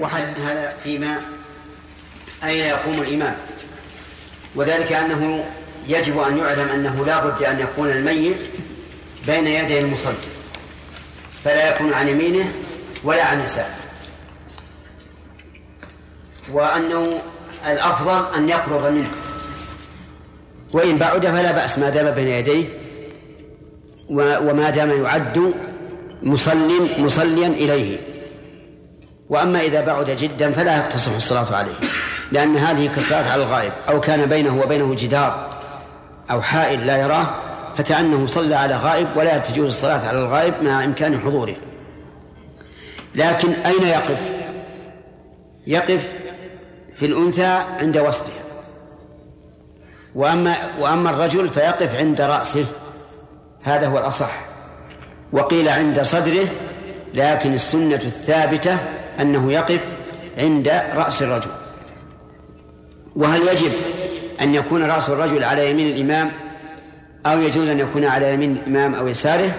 وهل هذا فيما أين يقوم الإمام. وذلك أنه يجب أن يعلم أنه لا بد أن يكون الميت بين يدي المصلي فلا يكون عن يمينه ولا عن يساره. وأنه الأفضل أن يقرب منه. وإن بعد فلا بأس ما دام بين يديه وما دام يعد مصل مصليا إليه. وأما إذا بعد جدا فلا تصح الصلاة عليه لأن هذه كالصلاة على الغائب أو كان بينه وبينه جدار أو حائل لا يراه فكأنه صلى على غائب ولا تجوز الصلاة على الغائب مع إمكان حضوره. لكن أين يقف؟ يقف في الأنثى عند وسطها وأما وأما الرجل فيقف عند رأسه. هذا هو الأصح. وقيل عند صدره لكن السنة الثابتة أنه يقف عند رأس الرجل. وهل يجب أن يكون رأس الرجل على يمين الإمام أو يجوز أن يكون على يمين الإمام أو يساره؟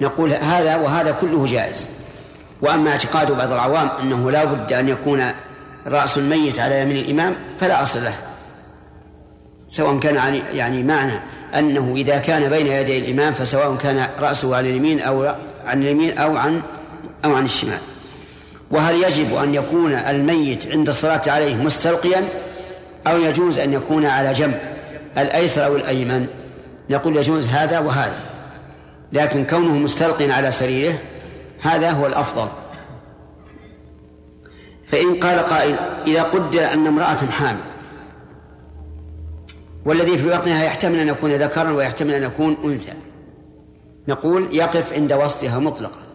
نقول هذا وهذا كله جائز. وأما اعتقاد بعض العوام أنه لا بد أن يكون رأس الميت على يمين الإمام فلا أصل له. سواء كان يعني معنى أنه إذا كان بين يدي الإمام فسواء كان رأسه على اليمين أو عن اليمين أو عن أو عن الشمال. وهل يجب أن يكون الميت عند الصلاة عليه مستلقيا أو يجوز أن يكون على جنب الأيسر أو الأيمن؟ نقول يجوز هذا وهذا لكن كونه مستلقيا على سريره هذا هو الأفضل. فإن قال قائل إذا قدر أن امرأة حامل والذي في بطنها يحتمل أن يكون ذكرا ويحتمل أن يكون أنثى نقول يقف عند وسطها مطلقا.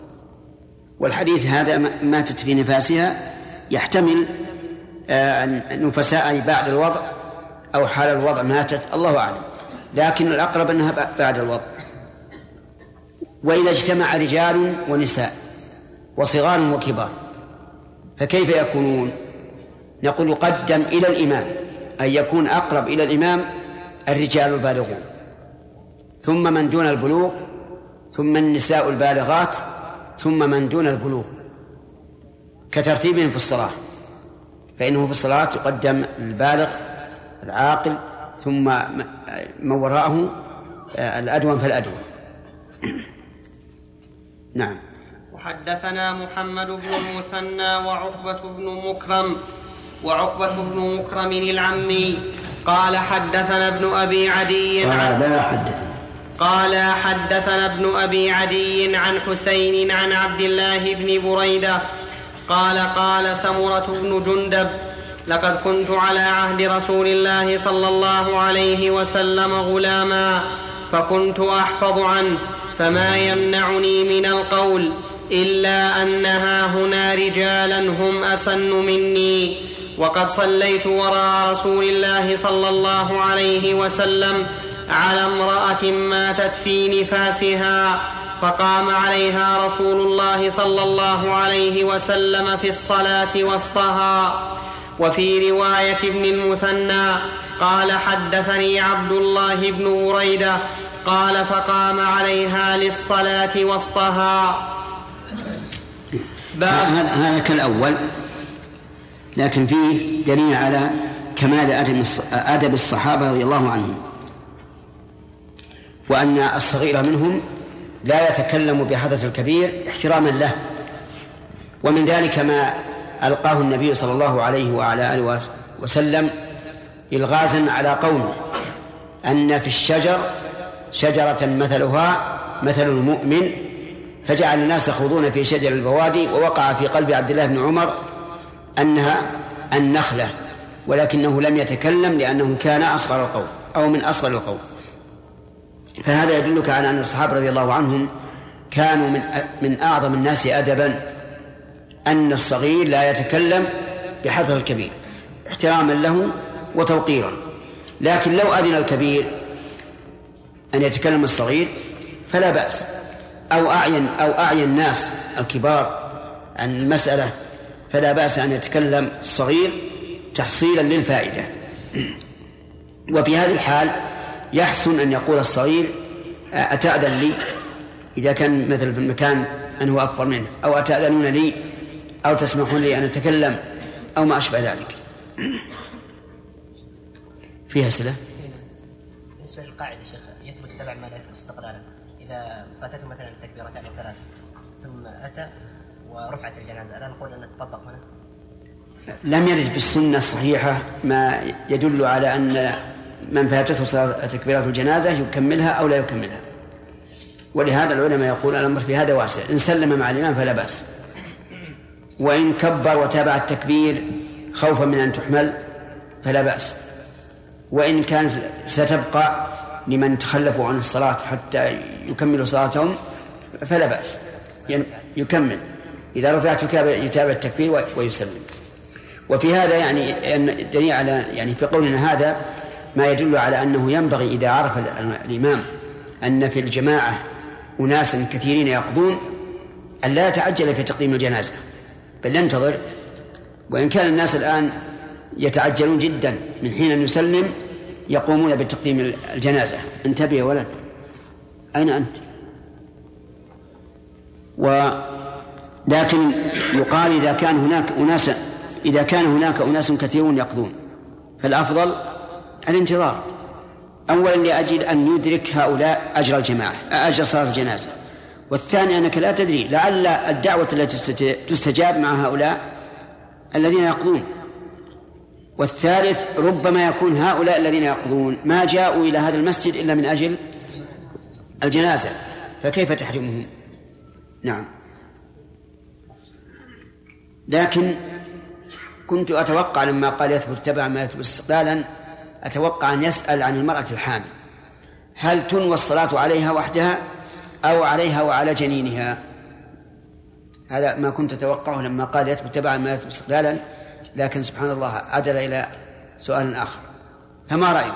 والحديث هذا ماتت في نفاسها يحتمل آه، نفساء بعد الوضع أو حال الوضع ماتت الله أعلم. لكن الأقرب أنها بعد الوضع. وإذا اجتمع رجال ونساء وصغار وكبار فكيف يكونون؟ نقول يقدم إلى الإمام أن يكون أقرب إلى الإمام الرجال البالغون. ثم من دون البلوغ ثم النساء البالغات ثم من دون البلوغ كترتيبهم في الصلاة. فإنه في الصلاة يقدم البالغ العاقل ثم من وراءه آه، الأدون فالأدون نعم. وحدثنا محمد بن المثنى وعقبة بن مكرم وعقبة بن مكرم العمي قال حدثنا ابن أبي عدي قال حدثنا قال حدثنا ابن أبي عدي عن حسين عن عبد الله بن بريدة قال قال سمرة بن جندب لقد كنت على عهد رسول الله صلى الله عليه وسلم غلاما فكنت أحفظ عنه فما يمنعني من القول إلا أنها هنا رجالا هم أسن مني. وقد صليت وراء رسول الله صلى الله عليه وسلم على امرأة ماتت في نفاسها فقام عليها رسول الله صلى الله عليه وسلم في الصلاة وسطها. وفي رواية ابن المثنى قال حدثني عبد الله بن بريده قال فقام عليها للصلاة وسطها. هذا كالأول لكن فيه دليل على كمال أدب الصحابة رضي الله عنهم. وأن الصغير منهم لا يتكلم بحدث الكبير احتراما له. ومن ذلك ما ألقاه النبي صلى الله عليه وعلى آله وسلم إلغازا على قومه أن في الشجر شجرة مثلها مثل المؤمن فجعل الناس يخوضون في شجر البوادي ووقع في قلب عبد الله بن عمر أنها النخلة ولكنه لم يتكلم لأنه كان أصغر القوم أو من أصغر القوم. فهذا يدلك على أن الصحابة رضي الله عنهم كانوا من من أعظم الناس أدبا أن الصغير لا يتكلم بحذر الكبير احتراما له وتوقيرا. لكن لو أذن الكبير أن يتكلم الصغير فلا بأس. أو أعين أو أعين الناس الكبار عن المسألة فلا بأس أن يتكلم الصغير تحصيلا للفائدة. وفي هذه الحال يحسن أن يقول الصغير أتأذن لي؟ إذا كان مثل في المكان أنه أكبر منه أو أتأذنون لي؟ أو تسمحون لي أن أتكلم؟ أو ما أشبه ذلك. فيها أسئلة؟ بالنسبة للقاعدة شيخ يثبت تبع ما لا يثبت استقلالا. إذا فاتته مثلا التكبيرتان أو ثلاث ثم أتى ورفعت الجنازة ألا نقول أن تطبق هنا؟ لم يرد بالسنة الصحيحة ما يدل على أن من فاتته صلاة تكبيرات الجنازة يكملها أو لا يكملها. ولهذا العلماء يقول الأمر في هذا واسع. إن سلم مع الإمام فلا بأس. وإن كبر وتابع التكبير خوفا من أن تحمل فلا بأس. وإن كانت ستبقى لمن تخلفوا عن الصلاة حتى يكملوا صلاتهم فلا بأس. يكمل. إذا رفعت يتابع التكبير ويسلم. وفي هذا يعني دليل على يعني في قولنا هذا ما يدل على أنه ينبغي إذا عرف الإمام أن في الجماعة أناسا كثيرين يقضون أن لا يتعجل في تقديم الجنازة بل ينتظر. وإن كان الناس الآن يتعجلون جدا من حين أن يسلم يقومون بتقديم الجنازة. انتبه يا ولد. أين أنت؟ ولكن يقال إذا كان هناك أناس إذا كان هناك أناس كثيرون يقضون فالأفضل الانتظار. أولا لأجل أن يدرك هؤلاء أجر الجماعة أجر صلاة الجنازة. والثاني أنك لا تدري لعل الدعوة التي تستجاب مع هؤلاء الذين يقضون. والثالث ربما يكون هؤلاء الذين يقضون. ما جاءوا إلى هذا المسجد إلا من أجل الجنازة. فكيف تحرمهم؟ نعم. لكن كنت أتوقع لما قال يثبت تبع ما يثبت استقلالا أتوقع أن يسأل عن المرأة الحامل. هل تنوى الصلاة عليها وحدها أو عليها وعلى جنينها؟ هذا ما كنت أتوقعه لما قال يثبت تبعا ما يثبت استقلالا لكن سبحان الله عدل إلى سؤال آخر. فما رأيك؟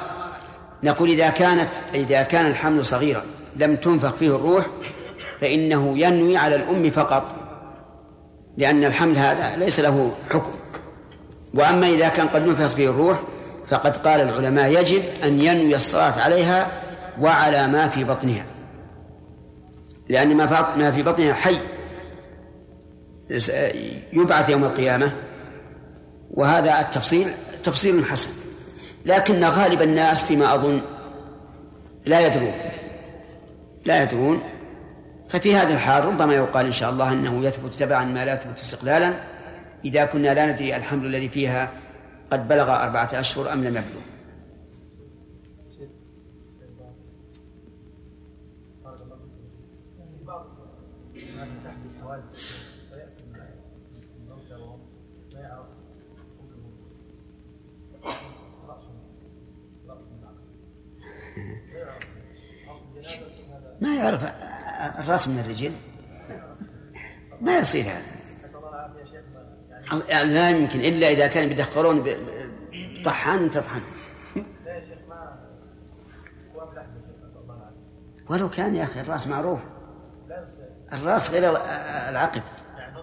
نقول إذا كانت إذا كان الحمل صغيرا لم تنفخ فيه الروح فإنه ينوي على الأم فقط لأن الحمل هذا ليس له حكم. وأما إذا كان قد نفخت فيه الروح فقد قال العلماء يجب أن ينوي الصلاة عليها وعلى ما في بطنها. لأن ما في بطنها حي. يبعث يوم القيامة. وهذا التفصيل تفصيل حسن. لكن غالب الناس فيما أظن لا يدرون. لا يدرون. ففي هذا الحال ربما يقال إن شاء الله أنه يثبت تبعا ما لا يثبت استقلالا. إذا كنا لا ندري الحمل الذي فيها قد بلغ أربعة أشهر أم لم يبلغ. ما يعرف الراس من الرجل؟ ما يصير هذا. لا يمكن إلا إذا كان بيدخلون بطحان تطحن. ولو كان يا أخي الرأس معروف. الرأس غير العقب. يعني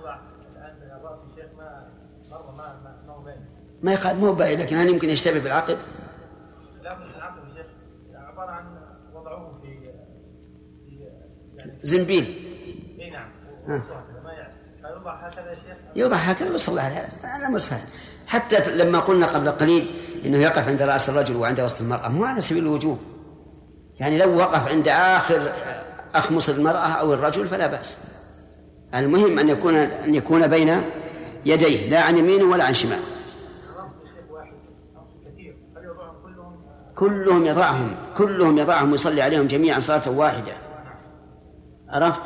ما مره ما ما هو باين ما يخالف مو باين لكن هل يمكن يشتبه بالعقب؟ لا العقب يا شيخ عبارة عن وضعوه في يعني زنبيل. إي نعم يوضع هكذا يا شيخ؟ يوضع هكذا ويصلى عليه هذا. مو سهل. حتى لما قلنا قبل قليل إنه يقف عند رأس الرجل وعند وسط المرأة مو على سبيل الوجوب. يعني لو وقف عند آخر اخمص المرأة أو الرجل فلا بأس. المهم أن يكون أن يكون بين يديه لا عن يمينه ولا عن شماله. كلهم يضعهم كلهم يضعهم ويصلي عليهم جميعا صلاة واحدة. عرفت؟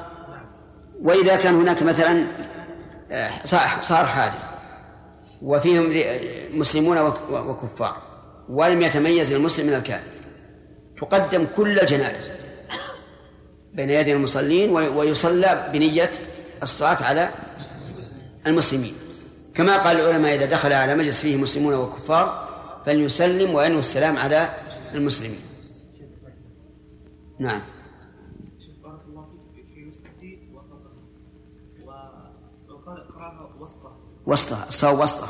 وإذا كان هناك مثلا صار حادث. وفيهم مسلمون وكفار. ولم يتميز المسلم من الكافر. تقدم كل الجنائز. بين يدي المصلين ويصلى بنية الصلاة على المسلمين. كما قال العلماء إذا دخل على مجلس فيه مسلمون وكفار فليسلم وينوي السلام على المسلمين. نعم. وسطها الصواب وسطها.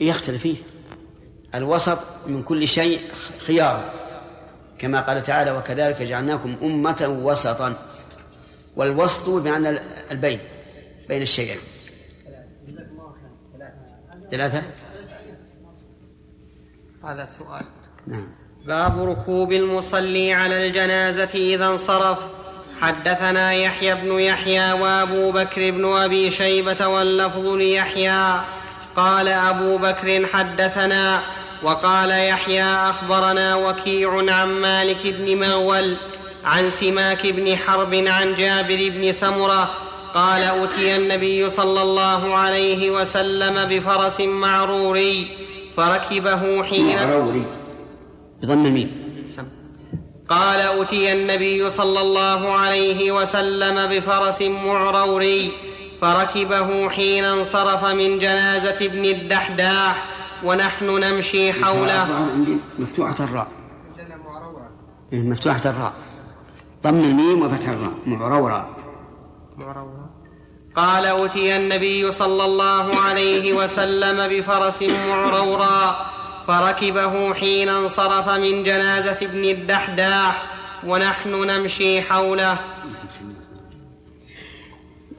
يختلف فيه. الوسط من كل شيء خيار كما قال تعالى وكذلك جعلناكم أمة وسطا. والوسط بمعنى البين بين الشيئين. ثلاثة. هذا سؤال. نعم. باب ركوب المصلي على الجنازة إذا انصرف. حدثنا يحيى بن يحيى وأبو بكر بن أبي شيبة واللفظ ليحيى. قال أبو بكر حدثنا وقال يحيى أخبرنا وكيع عن مالك بن مغول عن سماك بن حرب عن جابر بن سمرة قال أتي النبي صلى الله عليه وسلم بفرس معروري فركبه حين معروري. بضم الميم. قال أتي النبي صلى الله عليه وسلم بفرس معروري فركبه حين انصرف من جنازة ابن الدحداح ونحن نمشي حوله. مفتوحة الراء. إيه، مفتوحة الراء. ضم الميم وفتح الراء. معرورا قال أتي النبي صلى الله عليه وسلم بفرس معرورا فركبه حين انصرف من جنازة ابن الدحداح ونحن نمشي حوله.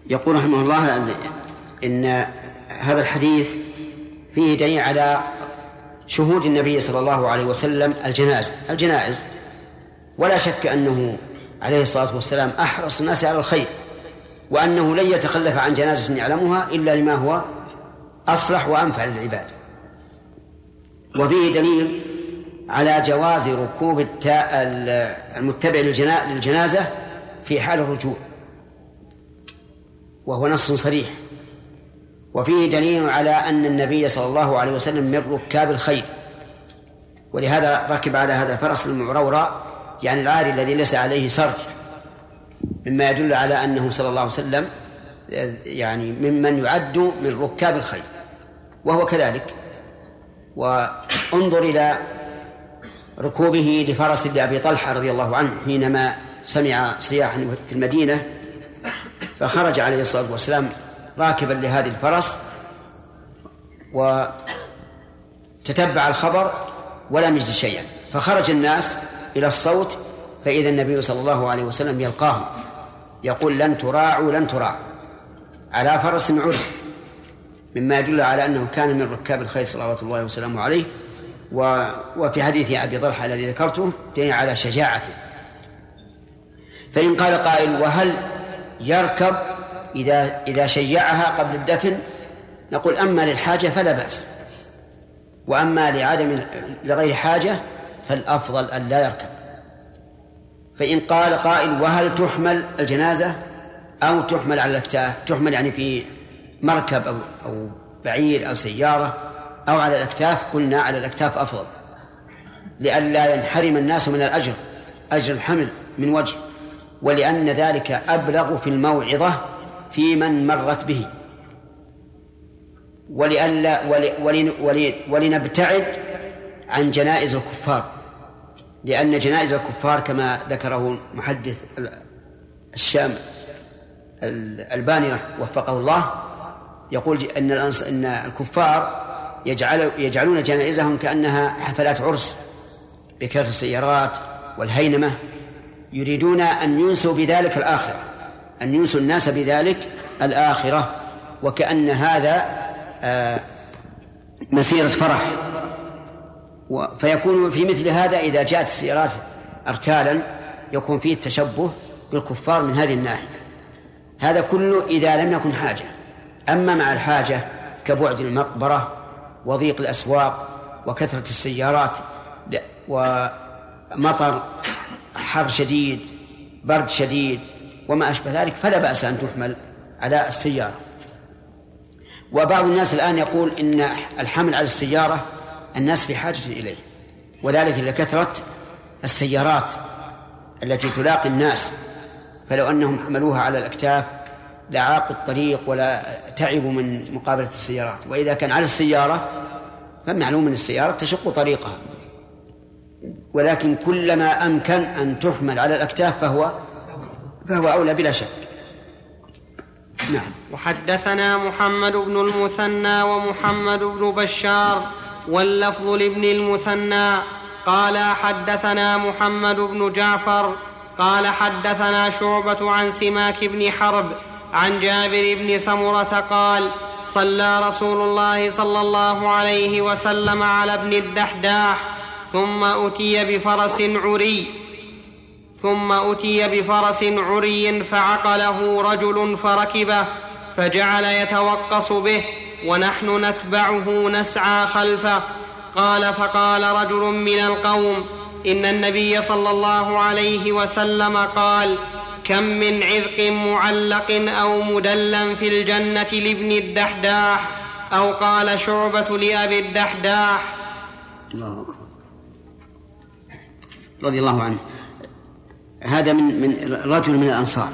يقول رحمه الله إن هذا الحديث فيه دليل على شهود النبي صلى الله عليه وسلم الجنائز الجنائز. ولا شك أنه عليه الصلاة والسلام أحرص الناس على الخير وأنه لن يتخلف عن جنازة يعلمها إلا لما هو أصلح وأنفع للعباد. وفيه دليل على جواز ركوب المتبع للجنازة في حال الرجوع وهو نص صريح. وفيه دليل على أن النبي صلى الله عليه وسلم من ركاب الخير ولهذا ركب على هذا الفرس المعرورة يعني العاري الذي ليس عليه سرج مما يدل على أنه صلى الله عليه وسلم يعني ممن يعد من ركاب الخير وهو كذلك. وانظر إلى ركوبه لفرس لأبي طلحة رضي الله عنه حينما سمع صياحا في المدينة فخرج عليه الصلاة والسلام راكبا لهذه الفرس وتتبع الخبر ولم يجد شيئا. فخرج الناس إلى الصوت فإذا النبي صلى الله عليه وسلم يلقاهم يقول لن تراعوا لن تراعوا. على فرس عرف مما يدل على أنه كان من ركاب الخير صلوات الله وسلامه عليه. وفي حديث أبي طلحة الذي ذكرته دليل على شجاعته. فإن قال قائل وهل يركب إذا إذا شيعها قبل الدفن؟ نقول أما للحاجة فلا بأس. وأما لعدم لغير حاجة فالأفضل أن لا يركب. فإن قال قائل وهل تحمل الجنازة؟ أو تحمل على الأكتاف تحمل يعني في مركب أو, أو بعير أو سيارة أو على الأكتاف قلنا على الأكتاف أفضل. لئلا ينحرم الناس من الأجر أجر الحمل من وجه. ولأن ذلك أبلغ في الموعظة في من مرت به. ولئلا ولنبتعد عن جنائز الكفار. لأن جنائز الكفار كما ذكره محدث الشام الباني وفقه الله يقول أن أن الكفار يجعل يجعلون جنائزهم كأنها حفلات عرس بكثرة السيارات والهينمة يريدون أن ينسوا بذلك الآخرة أن ينسوا الناس بذلك الآخرة وكأن هذا آه، مسيرة فرح. فيكون في مثل هذا إذا جاءت السيارات أرتالا يكون فيه التشبه بالكفار من هذه الناحية. هذا كله إذا لم يكن حاجة. أما مع الحاجة كبعد المقبرة وضيق الأسواق وكثرة السيارات ومطر حر شديد برد شديد وما أشبه ذلك فلا بأس أن تحمل على السيارة. وبعض الناس الآن يقول إن الحمل على السيارة الناس في حاجة إليه وذلك لكثرة السيارات التي تلاقي الناس فلو أنهم حملوها على الأكتاف لعاقوا الطريق ولا تعبوا من مقابلة السيارات. وإذا كان على السيارة فمعلوم أن السيارة تشق طريقها. ولكن كلما أمكن أن تحمل على الأكتاف فهو فهو أولى بلا شك. نعم. وحدثنا محمد بن المثنى ومحمد بن بشار واللفظ لابن المثنى. قال حدثنا محمد بن جعفر قال حدثنا شعبة عن سماك بن حرب عن جابر بن سمرة قال صلى رسول الله صلى الله عليه وسلم على ابن الدحداح ثم أتي بفرس عري ثم أتي بفرس عري فعقله رجل فركبه فجعل يتوقص به ونحن نتبعه نسعى خلفه. قال فقال رجل من القوم إن النبي صلى الله عليه وسلم قال كم من عذق معلق أو مدلا في الجنة لابن الدحداح أو قال شعبة لأبي الدحداح. الله أكبر. رضي الله عنه. هذا من من رجل من الأنصار.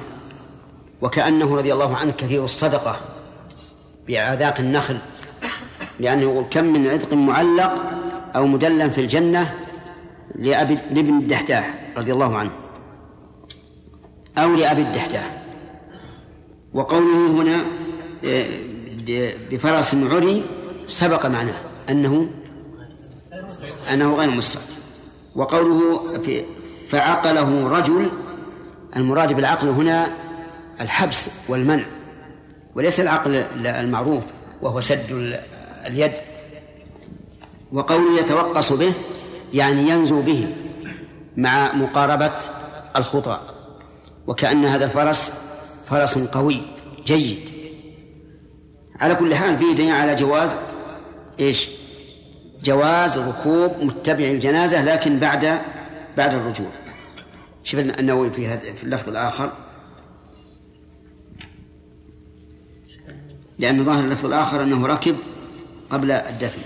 وكأنه رضي الله عنه كثير الصدقة بأعذاق النخل. لأنه يقول كم من عتق معلق أو مدلل في الجنة لأبي لابن الدحداح رضي الله عنه. أو لأبي الدحداح وقوله هنا آه، بفرس عري سبق معناه أنه أنه غير مسرع وقوله فعقله رجل المراد بالعقل هنا الحبس والمنع. وليس العقل المعروف وهو سد اليد. وقوله يتوقص به يعني ينزو به مع مقاربة الخطى وكأن هذا الفرس فرس قوي جيد على كل حال فيه دليل على جواز إيش؟ جواز ركوب متبع الجنازة لكن بعد بعد الرجوع شوف النووي في هذا في اللفظ الآخر لأن ظاهر اللفظ الآخر أنه ركب قبل الدفن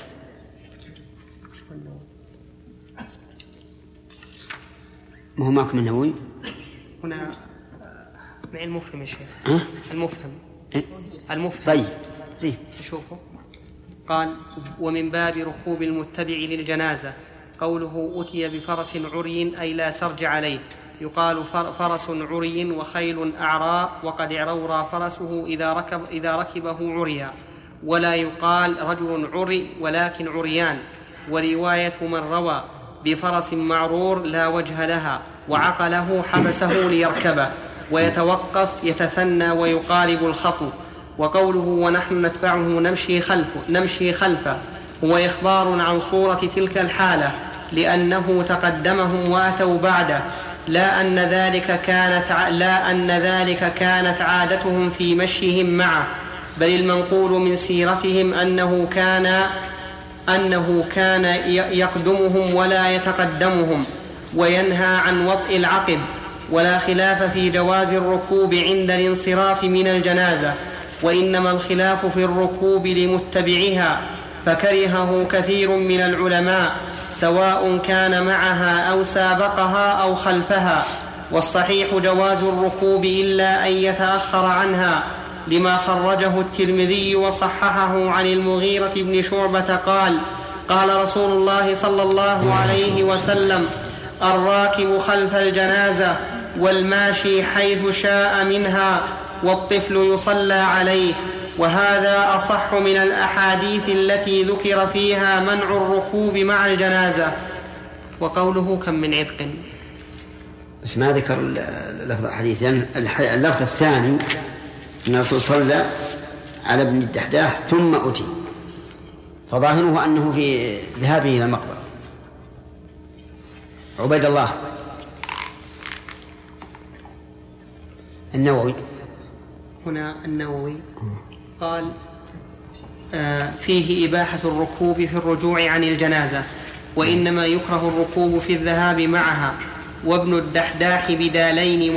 ما هو معكم النووي؟ هنا معي المفهم يا شيخ. ها؟ المفهم. إيه؟ المفهم. طيب زين. شوفوا قال ومن باب ركوب المتبع للجنازة قوله أتي بفرس عري أي لا سرج عليه. يقال فرس عري وخيل أعراء وقد عرورى فرسه إذا, ركب إذا ركبه عريا. ولا يقال رجل عري ولكن عريان. ورواية من روى بفرس معرور لا وجه لها. وعقله حبسه ليركبه ويتوقص يتثنى ويقارب الخطو. وقوله ونحن نتبعه نمشي خلفه نمشي خلفه هو إخبار عن صورة تلك الحالة لأنه تقدمهم وأتوا بعده. لا أن ذلك كانت لا أن ذلك كانت عادتهم في مشيهم معه بل المنقول من سيرتهم أنه كان أنه كان يقدمهم ولا يتقدمهم. وينهى عن وطئ العقب ولا خلاف في جواز الركوب عند الانصراف من الجنازة وإنما الخلاف في الركوب لمتبعها فكرهه كثير من العلماء سواء كان معها أو سابقها أو خلفها والصحيح جواز الركوب إلا أن يتأخر عنها لما خرجه الترمذي وصححه عن المغيرة بن شعبة قال قال رسول الله صلى الله عليه وسلم الراكب خلف الجنازة والماشي حيث شاء منها والطفل يصلى عليه. وهذا أصح من الأحاديث التي ذكر فيها منع الركوب مع الجنازة. وقوله كم من عتق. بس ما ذكر لفظ الحديث يعني اللفظ الثاني إن الرسول صلى على ابن الدحداح ثم أتي. فظاهره أنه في ذهابه إلى المقبرة. عبيد الله. النووي. هنا النووي قال آه، فيه إباحة الركوب في الرجوع عن الجنازة وإنما يكره الركوب في الذهاب معها وابن الدحداح بدالين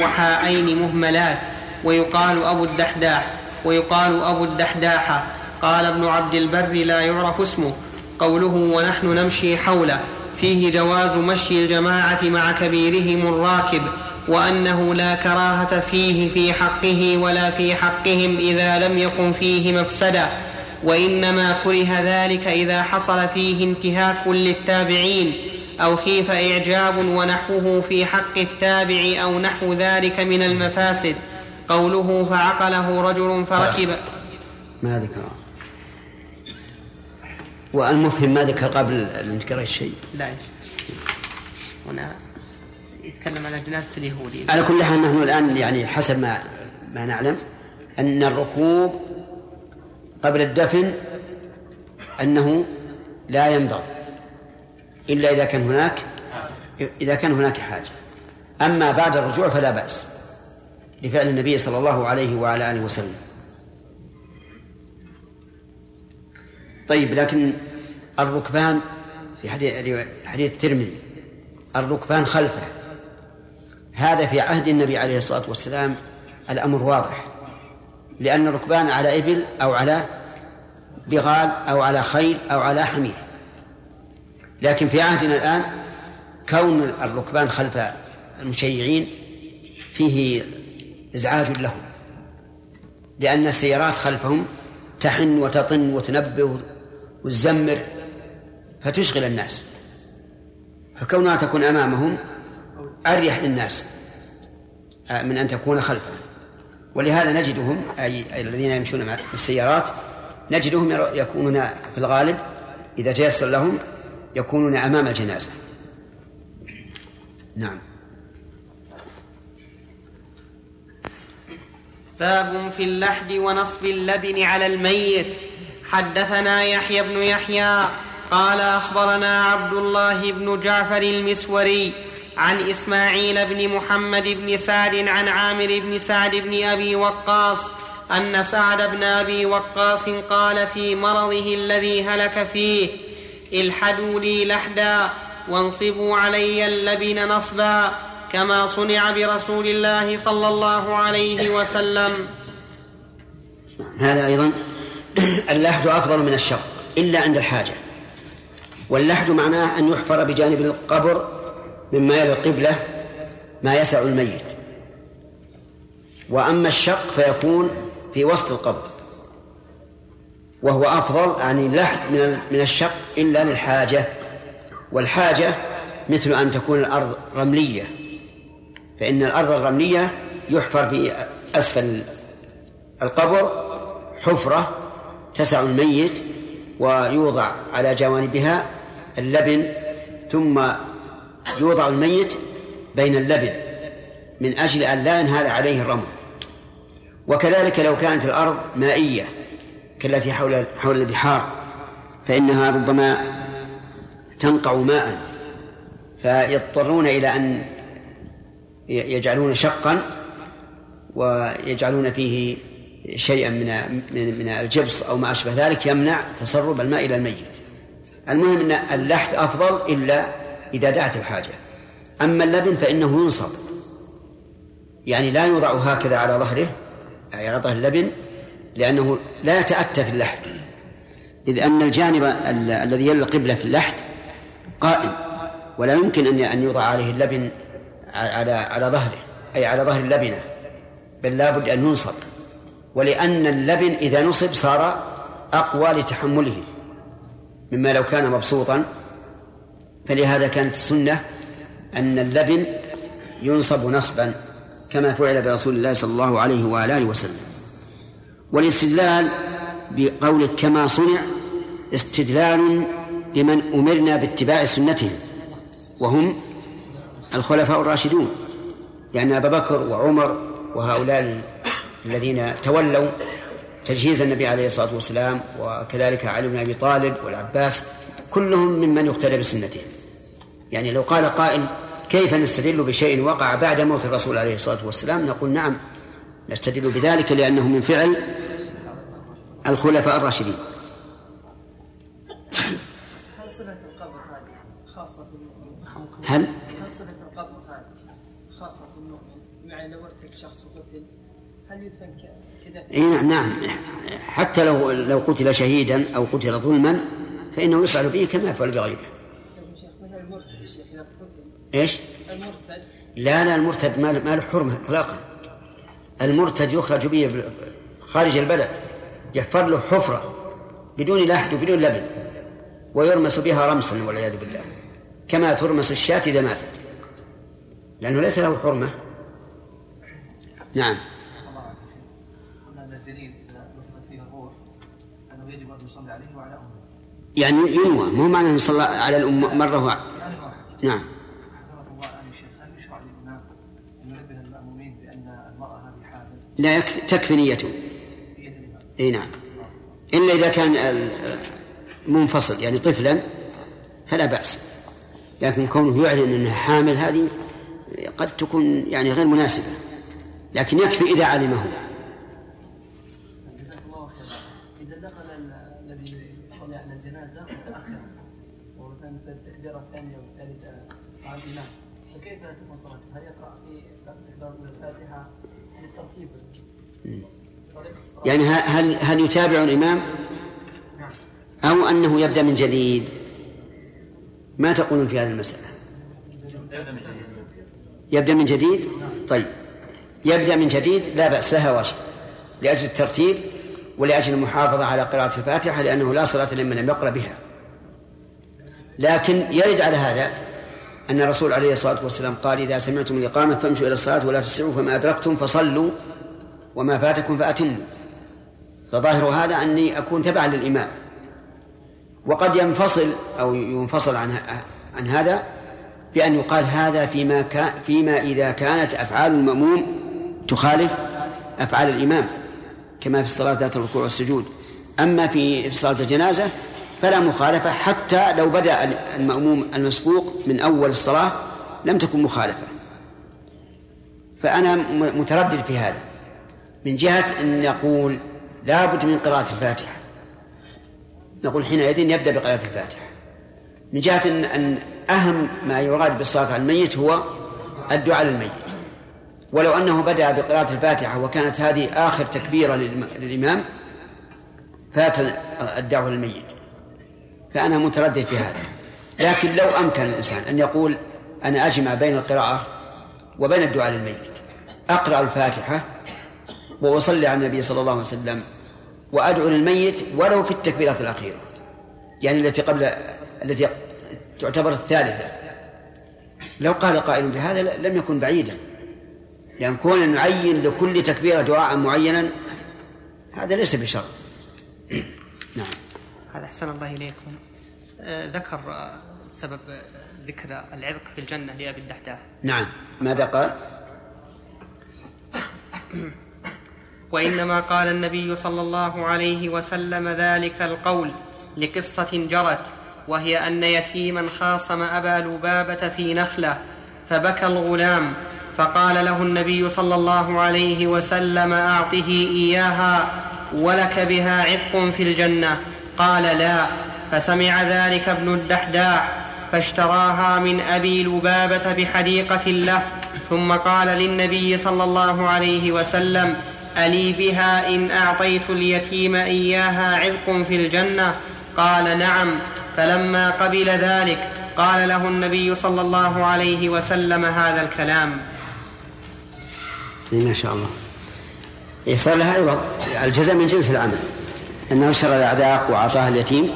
وحاءين مهملات ويقال أبو الدحداح ويقال أبو الدحداحة قال ابن عبد البر لا يعرف اسمه قوله ونحن نمشي حوله. فيه جواز مشي الجماعة مع كبيرهم الراكب وأنه لا كراهة فيه في حقه ولا في حقهم إذا لم يقم فيه مفسدة وإنما كره ذلك إذا حصل فيه انتهاك للتابعين أو خيف إعجاب ونحوه في حق التابع أو نحو ذلك من المفاسد. قوله فعقله رجل فركب. ما ذكر والمفهم ما ذكر قبل الانكار الشيء لا. هنا يتكلم على جنازة اليهودي. على كل حال نحن الآن يعني حسب ما ما نعلم أن الركوب قبل الدفن أنه لا ينبغي إلا إذا كان هناك إذا كان هناك حاجة. أما بعد الرجوع فلا بأس لفعل النبي صلى الله عليه وعلى آله وسلم. طيب لكن الركبان في حديث حديث الترمذي الركبان خلفه. هذا في عهد النبي عليه الصلاة والسلام الأمر واضح لأن الركبان على إبل أو على بغال أو على خيل أو على حمير. لكن في عهدنا الآن كون الركبان خلف المشيعين فيه إزعاج لهم لأن السيارات خلفهم تحن وتطن وتنبه وتزمر فتشغل الناس. فكونها تكون أمامهم أريح للناس من أن تكون خلفهم. ولهذا نجدهم أي الذين يمشون مع السيارات نجدهم يكونون في الغالب إذا تيسر لهم يكونون أمام الجنازة. نعم. باب في اللحد ونصب اللبن على الميت. حدثنا يحيى بن يحيى قال أخبرنا عبد الله بن جعفر المسوري عن إسماعيل بن محمد بن سعد عن عامر بن سعد بن أبي وقاص أن سعد بن أبي وقاص قال في مرضه الذي هلك فيه الحدوا لي لحدا وانصبوا علي اللبن نصبا كما صنع برسول الله صلى الله عليه وسلم. هذا أيضا اللحد أفضل من الشق إلا عند الحاجة. واللحد معناه أن يحفر بجانب القبر مما يلي القبلة ما يسع الميت. وأما الشق فيكون في وسط القبر وهو أفضل يعني اللحد من من الشق إلا للحاجة. والحاجة مثل أن تكون الأرض رملية فإن الأرض الرملية يحفر في أسفل القبر حفرة تسع الميت ويوضع على جوانبها اللبن ثم يوضع الميت بين اللبن من أجل أن لا ينهال عليه الرمل. وكذلك لو كانت الأرض مائية كالتي حول حول البحار فإنها ربما تنقع ماء. فيضطرون إلى أن يجعلون شقا ويجعلون فيه شيئا من من الجبس أو ما أشبه ذلك يمنع تسرب الماء إلى الميت. المهم إن اللحد أفضل إلا إذا دعت الحاجة. أما اللبن فإنه ينصب. يعني لا يوضع هكذا على ظهره أي على ظهر اللبن لأنه لا يتأتى في اللحد إذ أن الجانب الذي يلي القبلة في اللحد قائم ولا يمكن أن أن يوضع عليه اللبن على على ظهره أي على ظهر اللبنة بل لابد أن ينصب ولأن اللبن إذا نصب صار أقوى لتحمله مما لو كان مبسوطا. فلهذا كانت السنة أن اللبن ينصب نصبا كما فعل برسول الله صلى الله عليه وعلى آله وسلم. والاستدلال بقولك كما صنع استدلال بمن أمرنا باتباع سنتهم وهم الخلفاء الراشدون لأن أبا بكر وعمر وهؤلاء الذين تولوا تجهيز النبي عليه الصلاة والسلام وكذلك علي بن أبي طالب والعباس كلهم ممن يقتدى بسنتهم يعني لو قال قائل كيف نستدل بشيء وقع بعد موت الرسول عليه الصلاة والسلام نقول نعم نستدل بذلك لأنه من فعل الخلفاء الراشدين. هل؟ اي نعم نعم حتى لو لو قتل شهيدا أو قتل ظلما فإنه يفعل به كما يفعل بغيره. إيش؟ المرتد لا لا المرتد ما ما له حرمة اطلاقا. المرتد يخرج به خارج البلد يحفر له حفرة بدون لحد وبدون لبن ويرمس بها رمسا والعياذ بالله كما ترمس الشاة إذا ماتت لأنه ليس له حرمة نعم أن الجليل إذا نفخت فيه الروح أنه يجب أن يصلي عليه وعلى أمه يعني ينوى مو معنى أن يصلى على الأم مرة واحدة. واحد نعم. لا تكفي نيته. إي نعم. إلا إذا كان منفصل يعني طفلا فلا بأس. لكن كونه يعلن أنها حامل هذه قد تكون يعني غير مناسبة. لكن يكفي إذا علمه. التكبيره الثانية والثالثه مع الامام فكيف تكون صلاته؟ هل يقرأ في تكبيره من الفاتحة للترتيب يعني هل هل يتابع الإمام؟ أو أنه يبدأ من جديد؟ ما تقولون في هذه المسألة؟ يبدأ من جديد؟ طيب. يبدأ من جديد؟ لا بأس لها وجه لأجل الترتيب ولأجل المحافظة على قراءة الفاتحة لأنه لا صلاة لمن لم يقرأ بها. لكن يرد على هذا أن الرسول عليه الصلاة والسلام قال إذا سمعتم الإقامة فامشوا إلى الصلاة ولا تسرعوا فما أدركتم فصلوا وما فاتكم فأتموا. فظاهر هذا أني أكون تبعا للإمام. وقد ينفصل أو ينفصل عن عن هذا بأن يقال هذا فيما كان فيما إذا كانت أفعال المأموم تخالف أفعال الإمام كما في الصلاة ذات الركوع والسجود. أما في صلاة الجنازة فلا مخالفة حتى لو بدأ المأموم المسبوق من أول الصلاة لم تكن مخالفة. فأنا متردد في هذا من جهة أن نقول لا بد من قراءة الفاتحة. نقول حينئذ يبدأ بقراءة الفاتحة. من جهة أن, أن أهم ما يراد بالصلاة على الميت هو الدعاء للميت. ولو أنه بدأ بقراءة الفاتحة وكانت هذه آخر تكبيرة للإم- للإمام فات الدعوة للميت. فأنا متردد في هذا. لكن لو أمكن الإنسان أن يقول أنا أجمع بين القراءة وبين الدعاء للميت أقرأ الفاتحة وأصلي على النبي صلى الله عليه وسلم وأدعو للميت ولو في التكبيرات الأخيرة يعني التي قبل التي تعتبر الثالثة. لو قال قائل بهذا لم يكن بعيدا. لأن كون نعين لكل تكبيرة دعاء معينا هذا ليس بشرط. هذا أحسن الله إليكم. آه، ذكر آه، سبب ذكر العذق في الجنة لأبي الدحداح. نعم. ماذا قال؟ وإنما قال النبي صلى الله عليه وسلم ذلك القول لقصة جرت وهي أن يتيما خاصم أبا لبابة في نخلة فبكى الغلام فقال له النبي صلى الله عليه وسلم أعطه إياها ولك بها عتق في الجنة. قال لا فسمع ذلك ابن الدحداح فاشتراها من أبي لبابة بحديقة له ثم قال للنبي صلى الله عليه وسلم ألي بها إن أعطيت اليتيم إياها عذق في الجنة؟ قال نعم فلما قبل ذلك قال له النبي صلى الله عليه وسلم هذا الكلام. إيه ما شاء الله. إيه صار لها عوض الجزاء من جنس العمل. أنه اشترى الأعذاق وأعطاها اليتيم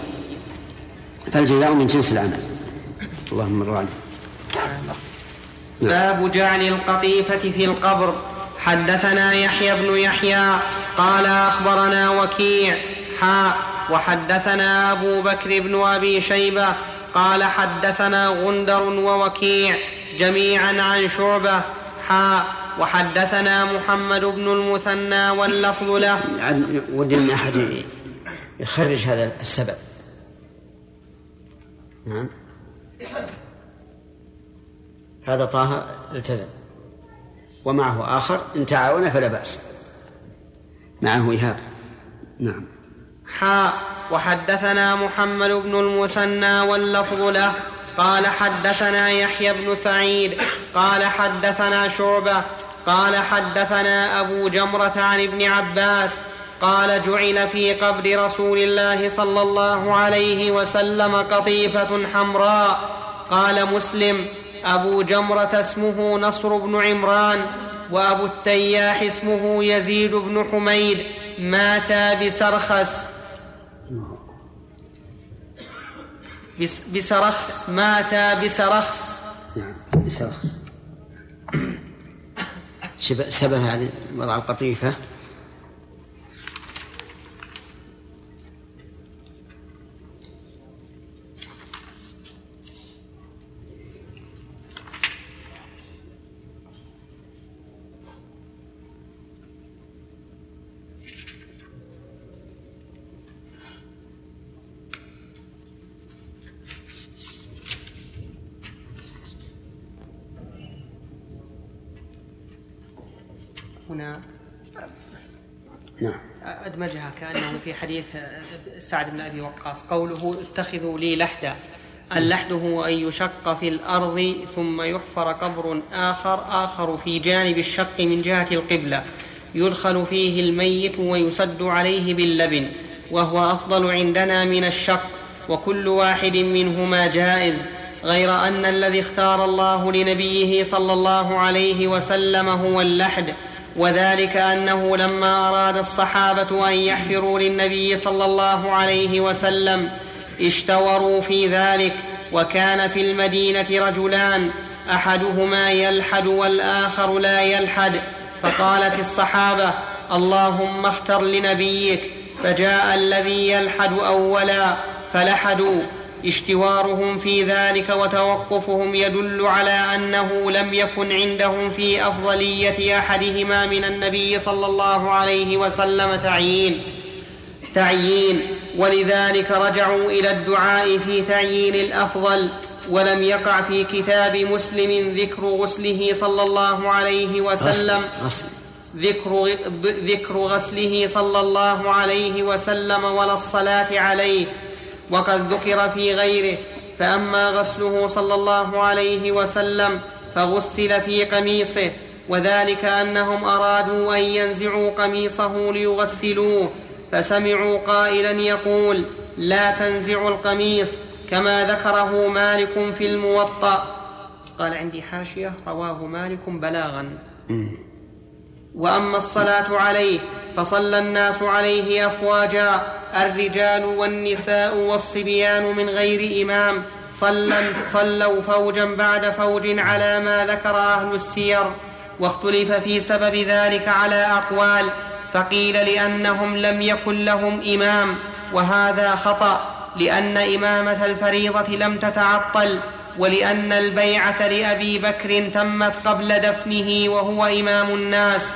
فالجزاء من جنس العمل. اللهم ارضى عنه. باب جعل القطيفة في القبر. حدثنا يحيى بن يحيى قال أخبرنا وكيع. حاء وحدثنا أبو بكر بن أبي شيبة قال حدثنا غندر ووكيع جميعا عن شعبة. حاء وحدثنا محمد بن المثنى واللفظ له. ودي أحد يخرج هذا السبب. نعم. هذا طه التزم. ومعه آخر إن تعاون فلا بأس. معه إيهاب. نعم. حاء وحدثنا محمد بن المثنى واللفظ له. قال حدثنا يحيى بن سعيد. قال حدثنا شعبة. قال حدثنا أبو جمرة عن ابن عباس. قال جعل في قبر رسول الله صلى الله عليه وسلم قطيفة حمراء. قال مسلم أبو جمرة اسمه نصر بن عمران وأبو التياح اسمه يزيد بن حميد. ماتا بسرخس. بس بسرخس. ماتا بسرخس. نعم بسرخس. شب- سبب هذه وضع القطيفة. نعم. أدمجها كأنه في حديث سعد بن أبي وقاص. قوله اتخذوا لي لحدا. اللحد هو أن يشق في الأرض ثم يحفر قبر آخر آخر في جانب الشق من جهة القبلة. يدخل فيه الميت ويسد عليه باللبن وهو أفضل عندنا من الشق. وكل واحد منهما جائز غير أن الذي اختار الله لنبيه صلى الله عليه وسلم هو اللحد. وذلك أنه لما أراد الصحابة أن يحفروا للنبي صلى الله عليه وسلم اشتوروا في ذلك وكان في المدينة رجلان أحدهما يلحد والآخر لا يلحد. فقالت الصحابة اللهم اختر لنبيك فجاء الذي يلحد أولا فلحدوا. اشتوارهم في ذلك وتوقفهم يدل على أنه لم يكن عندهم في أفضلية أحدهما من النبي صلى الله عليه وسلم تعيين. تعيين. ولذلك رجعوا إلى الدعاء في تعيين الأفضل ولم يقع في كتاب مسلم ذكر غسله صلى الله عليه وسلم. غسل ذكر ذكر غسله صلى الله عليه وسلم ولا الصلاة عليه. وقد ذكر في غيره فأما غسله صلى الله عليه وسلم فغسل في قميصه وذلك أنهم أرادوا أن ينزعوا قميصه ليغسلوه فسمعوا قائلا يقول لا تنزعوا القميص كما ذكره مالك في الموطأ قال عندي حاشية رواه مالك بلاغا. وأما الصلاة عليه فصلى الناس عليه أفواجا الرجال والنساء والصبيان من غير إمام صلى صلوا فوجا بعد فوج على ما ذكر أهل السير واختلف في سبب ذلك على أقوال فقيل لأنهم لم يكن لهم إمام وهذا خطأ لأن إمامة الفريضة لم تتعطل ولأن البيعة لأبي بكر تمت قبل دفنه وهو إمام الناس.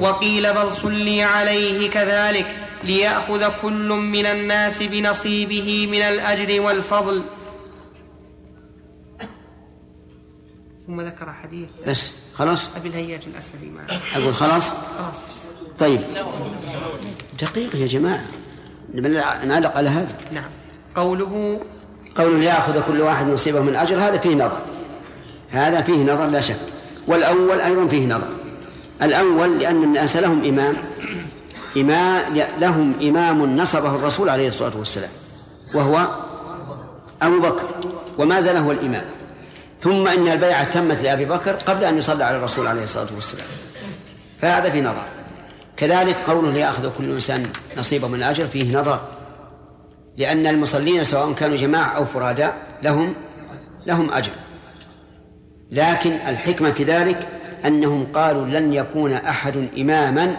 وقيل بل صلي عليه كذلك ليأخذ كل من الناس بنصيبه من الأجر والفضل. ثم ذكر حديث. بس خلاص؟ أبي الهياج الأسدي معه. أقول خلاص؟ خلاص. طيب. دقيقة يا جماعة. نعلق على هذا. نعم. قوله قول ليأخذ كل واحد نصيبه من الأجر هذا فيه نظر. هذا فيه نظر لا شك. والأول أيضا فيه نظر. الأول لأن الناس لهم إمام. إمام لهم إمام نصبه الرسول عليه الصلاة والسلام وهو أبو بكر وما زال هو الإمام؟ ثم إن البيعة تمت لأبي بكر قبل أن يصلى على الرسول عليه الصلاة والسلام. فهذا في نظر. كذلك قوله ليأخذ كل إنسان نصيبه من الأجر فيه نظر. لأن المصلين سواء كانوا جماعة أو فرادى لهم لهم أجر. لكن الحكمة في ذلك أنهم قالوا لن يكون أحد إماما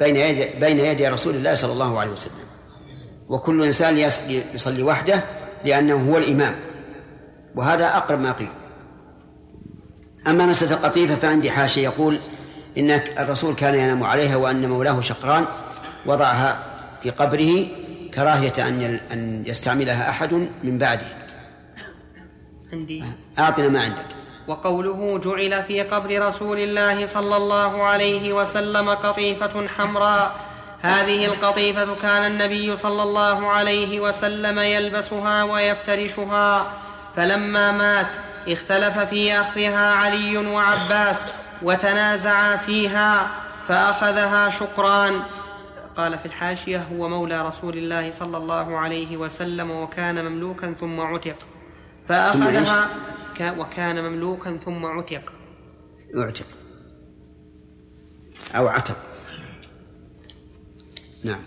بين يدي بين يدي رسول الله صلى الله عليه وسلم. وكل إنسان يصلي وحده لأنه هو الإمام. وهذا أقرب ما قيل. أما مسألة القطيفة فعندي حاشية يقول إن الرسول كان ينام عليها وأن مولاه شقران وضعها في قبره كراهية أن أن يستعملها أحد من بعده. عندي. أعطنا ما عندك. وقوله جعل في قبر رسول الله صلى الله عليه وسلم قطيفة حمراء. هذه القطيفة كان النبي صلى الله عليه وسلم يلبسها ويفترشها. فلما مات اختلف في أخذها علي وعباس وتنازعا فيها فأخذها شكران. قال في الحاشية هو مولى رسول الله صلى الله عليه وسلم وكان مملوكا ثم عتق. فأخذها وكان مملوكا ثم عتق. يعتق أو عتق. نعم.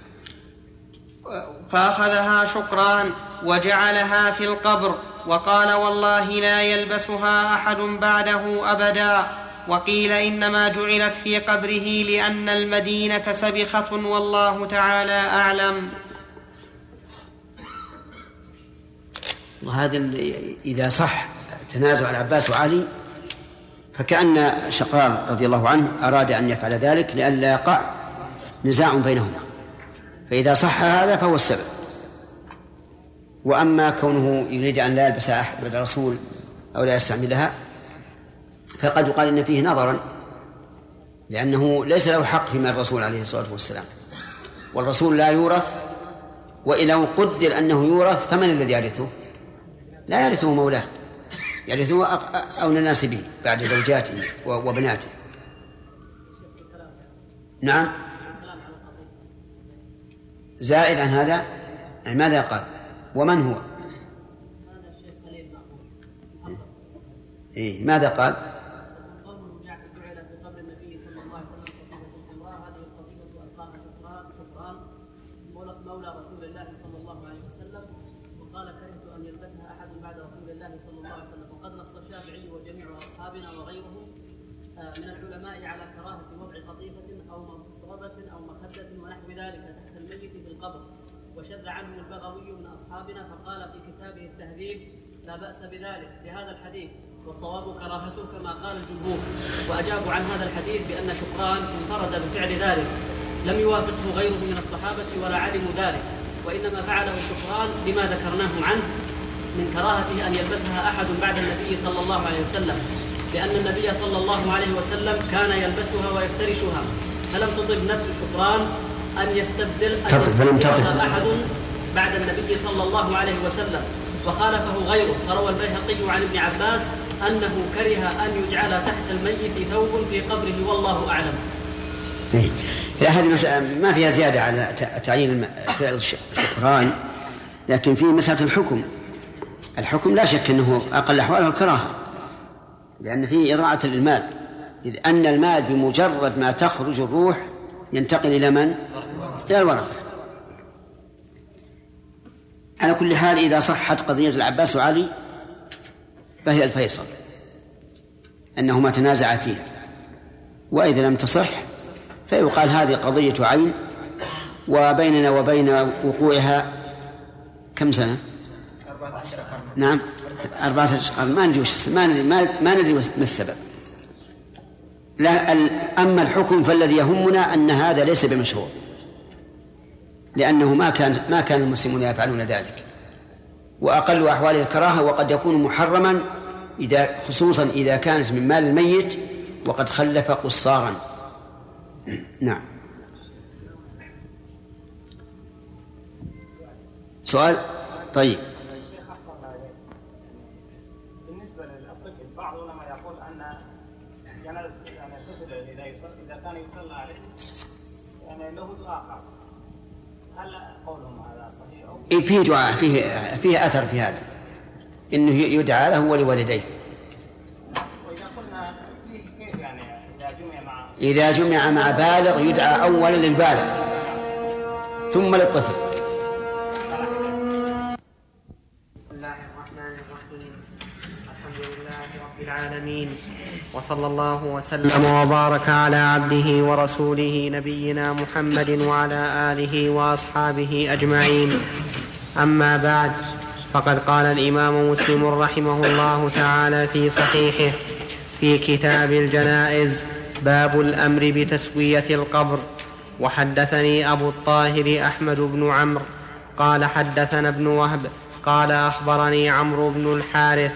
فأخذها شكران وجعلها في القبر وقال والله لا يلبسها أحد بعده أبدا. وقيل إنما جعلت في قبره لأن المدينة سبخة والله تعالى أعلم. وهذا إذا صح تنازع العباس وعلي فكأن شقران رضي الله عنه أراد أن يفعل ذلك لئلا يقع نزاع بينهما. فإذا صح هذا فهو السبب. وأما كونه يريد أن لا يلبس أحد الرسول أو لا يستعملها فقد يقال إن فيه نظرا لأنه ليس له حق فيما الرسول عليه الصلاة والسلام. والرسول لا يورث وإذا قدر أنه يورث فمن الذي يرثه؟ لا يرثه مولاه يرثه أولى الناس به بعد زوجاته وبناته. نعم. زائد عن هذا يعني ماذا قال؟ ومن هو؟ إيه ماذا قال وشذ عنه البغوي من أصحابنا فقال في كتابه التهذيب لا بأس بذلك لهذا الحديث والصواب كراهته كما قال الجمهور. وأجابوا عن هذا الحديث بأن شكران انفرد بفعل ذلك. لم يوافقه غيره من الصحابة ولا علموا ذلك. وإنما فعله شكران لما ذكرناه عنه من كراهته أن يلبسها أحد بعد النبي صلى الله عليه وسلم. لأن النبي صلى الله عليه وسلم كان يلبسها ويفترشها. فلم تطب نفس شكران أن يستبدل أن تطب. أحد بعد النبي صلى الله عليه وسلم. وخالفه غيره. فروى البيهقي عن ابن عباس أنه كره أن يجعل تحت الميت ثوب في قبره والله أعلم. إيه. هذه ما فيها زيادة على تعيين فعل الشكران لكن في مسألة الحكم. الحكم لا شك أنه أقل أحواله الكراهة لأن فيه إضاعة للمال. إذ أن المال بمجرد ما تخرج الروح ينتقل إلى من؟ إلى الورثة. على كل حال إذا صحت قضية العباس وعلي فهي الفيصل أنهما تنازعا فيها وإذا لم تصح فيقال هذه قضية عين وبيننا وبين وقوعها كم سنة؟ نعم أربعة أشهر ما ندري وش ما ندري ما ندري ما السبب لا أما الحكم فالذي يهمنا أن هذا ليس بمشروع لأنه ما كان ما كان المسلمون يفعلون ذلك. وأقل أحوال الكراهة وقد يكون محرما إذا خصوصا إذا كانت من مال الميت وقد خلف قصارا. نعم. سؤال؟ طيب. فيه دعاء فيه فيه أثر في هذا. إنه يدعى له ولوالديه. إذا جمع مع بالغ يدعى اولا للبالغ ثم للطفل. بسم الله الرحمن الرحيم. الحمد لله رب العالمين وصلى الله وسلم وبارك على عبده ورسوله نبينا محمد وعلى آله وأصحابه أجمعين. أما بعد فقد قال الإمام مسلم رحمه الله تعالى في صحيحه في كتاب الجنائز باب الأمر بتسوية القبر. وحدثني أبو الطاهر أحمد بن عمرو قال حدثنا ابن وهب قال أخبرني عمرو بن الحارث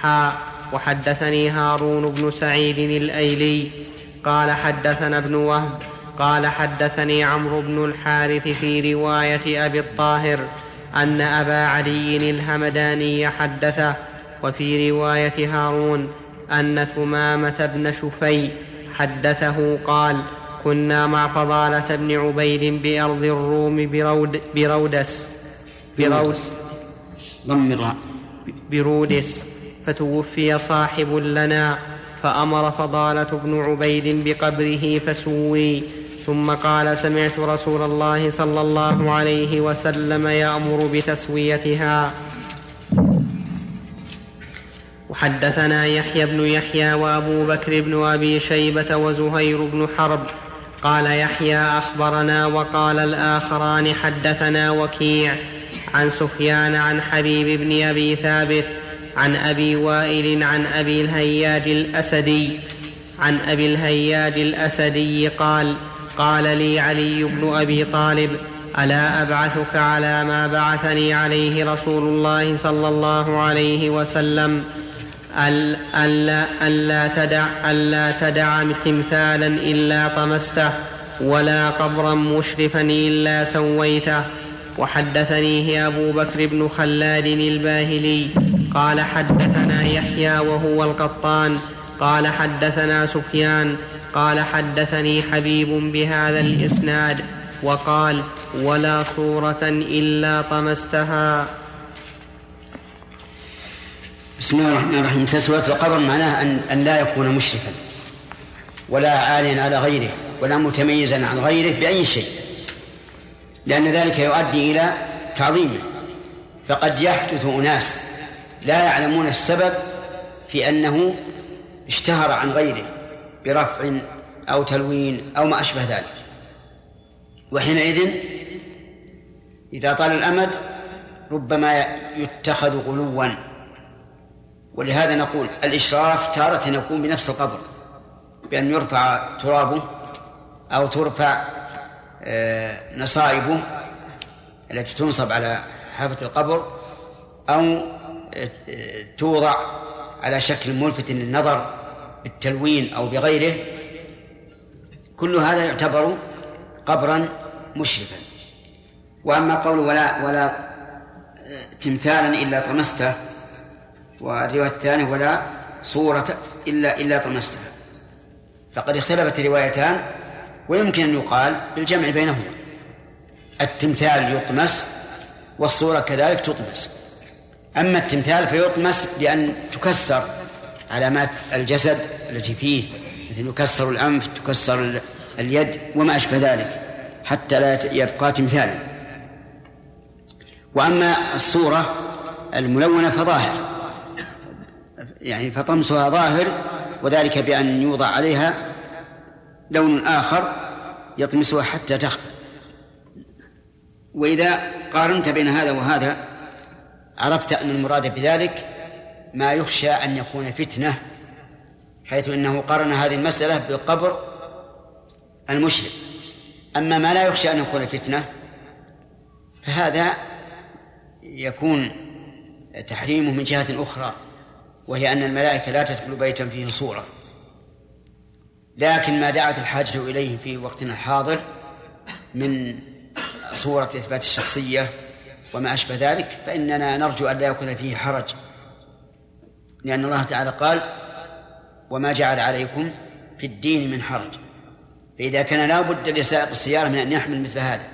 حاء وحدثني هارون بن سعيد الأيلي قال حدثنا ابن وهب قال حدثني عمرو بن الحارث في رواية أبي الطاهر أن أبا علي الهمداني حدثه وفي رواية هارون أن ثمامة بن شفي حدثه قال كنا مع فضالة بن عبيد بأرض الروم برود برودس برودس ضم الراء برودس فتوفي صاحب لنا فأمر فضالة بن عبيد بقبره فسوي ثم قال سمعت رسول الله صلى الله عليه وسلم يأمر بتسويتها. وحدثنا يحيى بن يحيى وأبو بكر بن أبي شيبة وزهير بن حرب. قال يحيى أخبرنا وقال الآخران حدثنا وكيع عن سفيان عن حبيب بن أبي ثابت عن أبي وائل عن أبي الهياج الأسدي عن أبي الهياج الأسدي قال قال لي علي بن أبي طالب ألا أبعثك على ما بعثني عليه رسول الله صلى الله عليه وسلم أل- ألا, ألا تدع ألا تدع تمثالا إلا طمسته ولا قبرا مشرفا إلا سويته. وحدثنيه أبو بكر بن خلاد الباهلي قال حدثنا يحيى وهو القطان قال حدثنا سفيان قال حدثني حبيب بهذا الإسناد وقال ولا صورة إلا طمستها. بسم الله الرحمن الرحيم. تسوية القبر معناه أن, أن لا يكون مشرفا ولا عاليا على غيره ولا متميزا عن غيره بأي شيء لأن ذلك يؤدي إلى تعظيمه. فقد يحدث أناس لا يعلمون السبب في أنه اشتهر عن غيره. برفع أو تلوين أو ما أشبه ذلك. وحينئذ إذا طال الأمد ربما يتخذ غلوا. ولهذا نقول الإشراف تارة يكون بنفس القبر بأن يرفع ترابه أو ترفع آه، نصائبه التي تنصب على حافة القبر أو آه، آه، توضع على شكل ملفت للنظر بالتلوين أو بغيره كل هذا يعتبر قبرا مشرفا وأما قول ولا ولا تمثالا إلا طمسته والرواية الثانية ولا صورة إلا إلا طمستها فقد اختلفت الروايتان ويمكن أن يقال بالجمع بينهما. التمثال يطمس والصورة كذلك تطمس. أما التمثال فيطمس بأن تكسر علامات الجسد التي فيه مثل يكسر الأنف تكسر اليد وما أشبه ذلك حتى لا يبقى تمثالا. وأما الصورة الملونة فظاهر يعني فطمسها ظاهر وذلك بأن يوضع عليها لون آخر يطمسها حتى تخفى وإذا قارنت بين هذا وهذا عرفت أن المراد بذلك ما يخشى أن يكون فتنة حيث أنه قارن هذه المسألة بالقبر المشرك. أما ما لا يخشى أن يكون فتنة فهذا يكون تحريمه من جهة أخرى وهي أن الملائكة لا تدخل بيتا فيه صورة. لكن ما دعت الحاجة إليه في وقتنا الحاضر من صورة إثبات الشخصية وما أشبه ذلك فإننا نرجو أن لا يكون فيه حرج. لأن الله تعالى قال وما جعل عليكم في الدين من حرج. فإذا كان لا بد لسائق السيارة من أن يحمل مثل هذا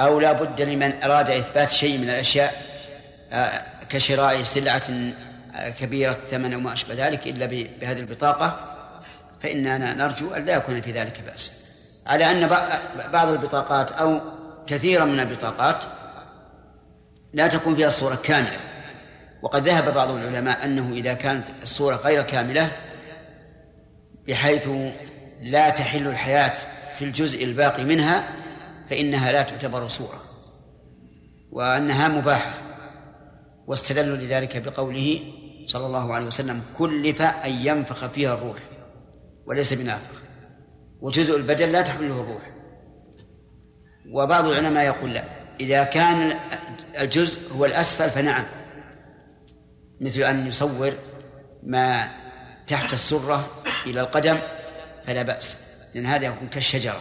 أو لا بد لمن أراد إثبات شيء من الأشياء آه، كشراء سلعة آه، كبيرة الثمن وما أشبه ذلك إلا بهذه البطاقة فإننا نرجو أن لا يكون في ذلك بأس. على أن بعض البطاقات أو كثيرا من البطاقات لا تكون فيها الصورة كاملة. وقد ذهب بعض العلماء أنه إذا كانت الصورة غير كاملة بحيث لا تحل الحياة في الجزء الباقي منها فإنها لا تعتبر صورة وأنها مباحة. واستدلوا لذلك بقوله صلى الله عليه وسلم كلف أن ينفخ فيها الروح وليس بنافخ. وجزء البدن لا تحمله الروح. وبعض العلماء يقول لا إذا كان الجزء هو الأسفل فنعم. مثل أن يصور ما تحت السرة إلى القدم فلا بأس لأن هذا يكون كالشجرة.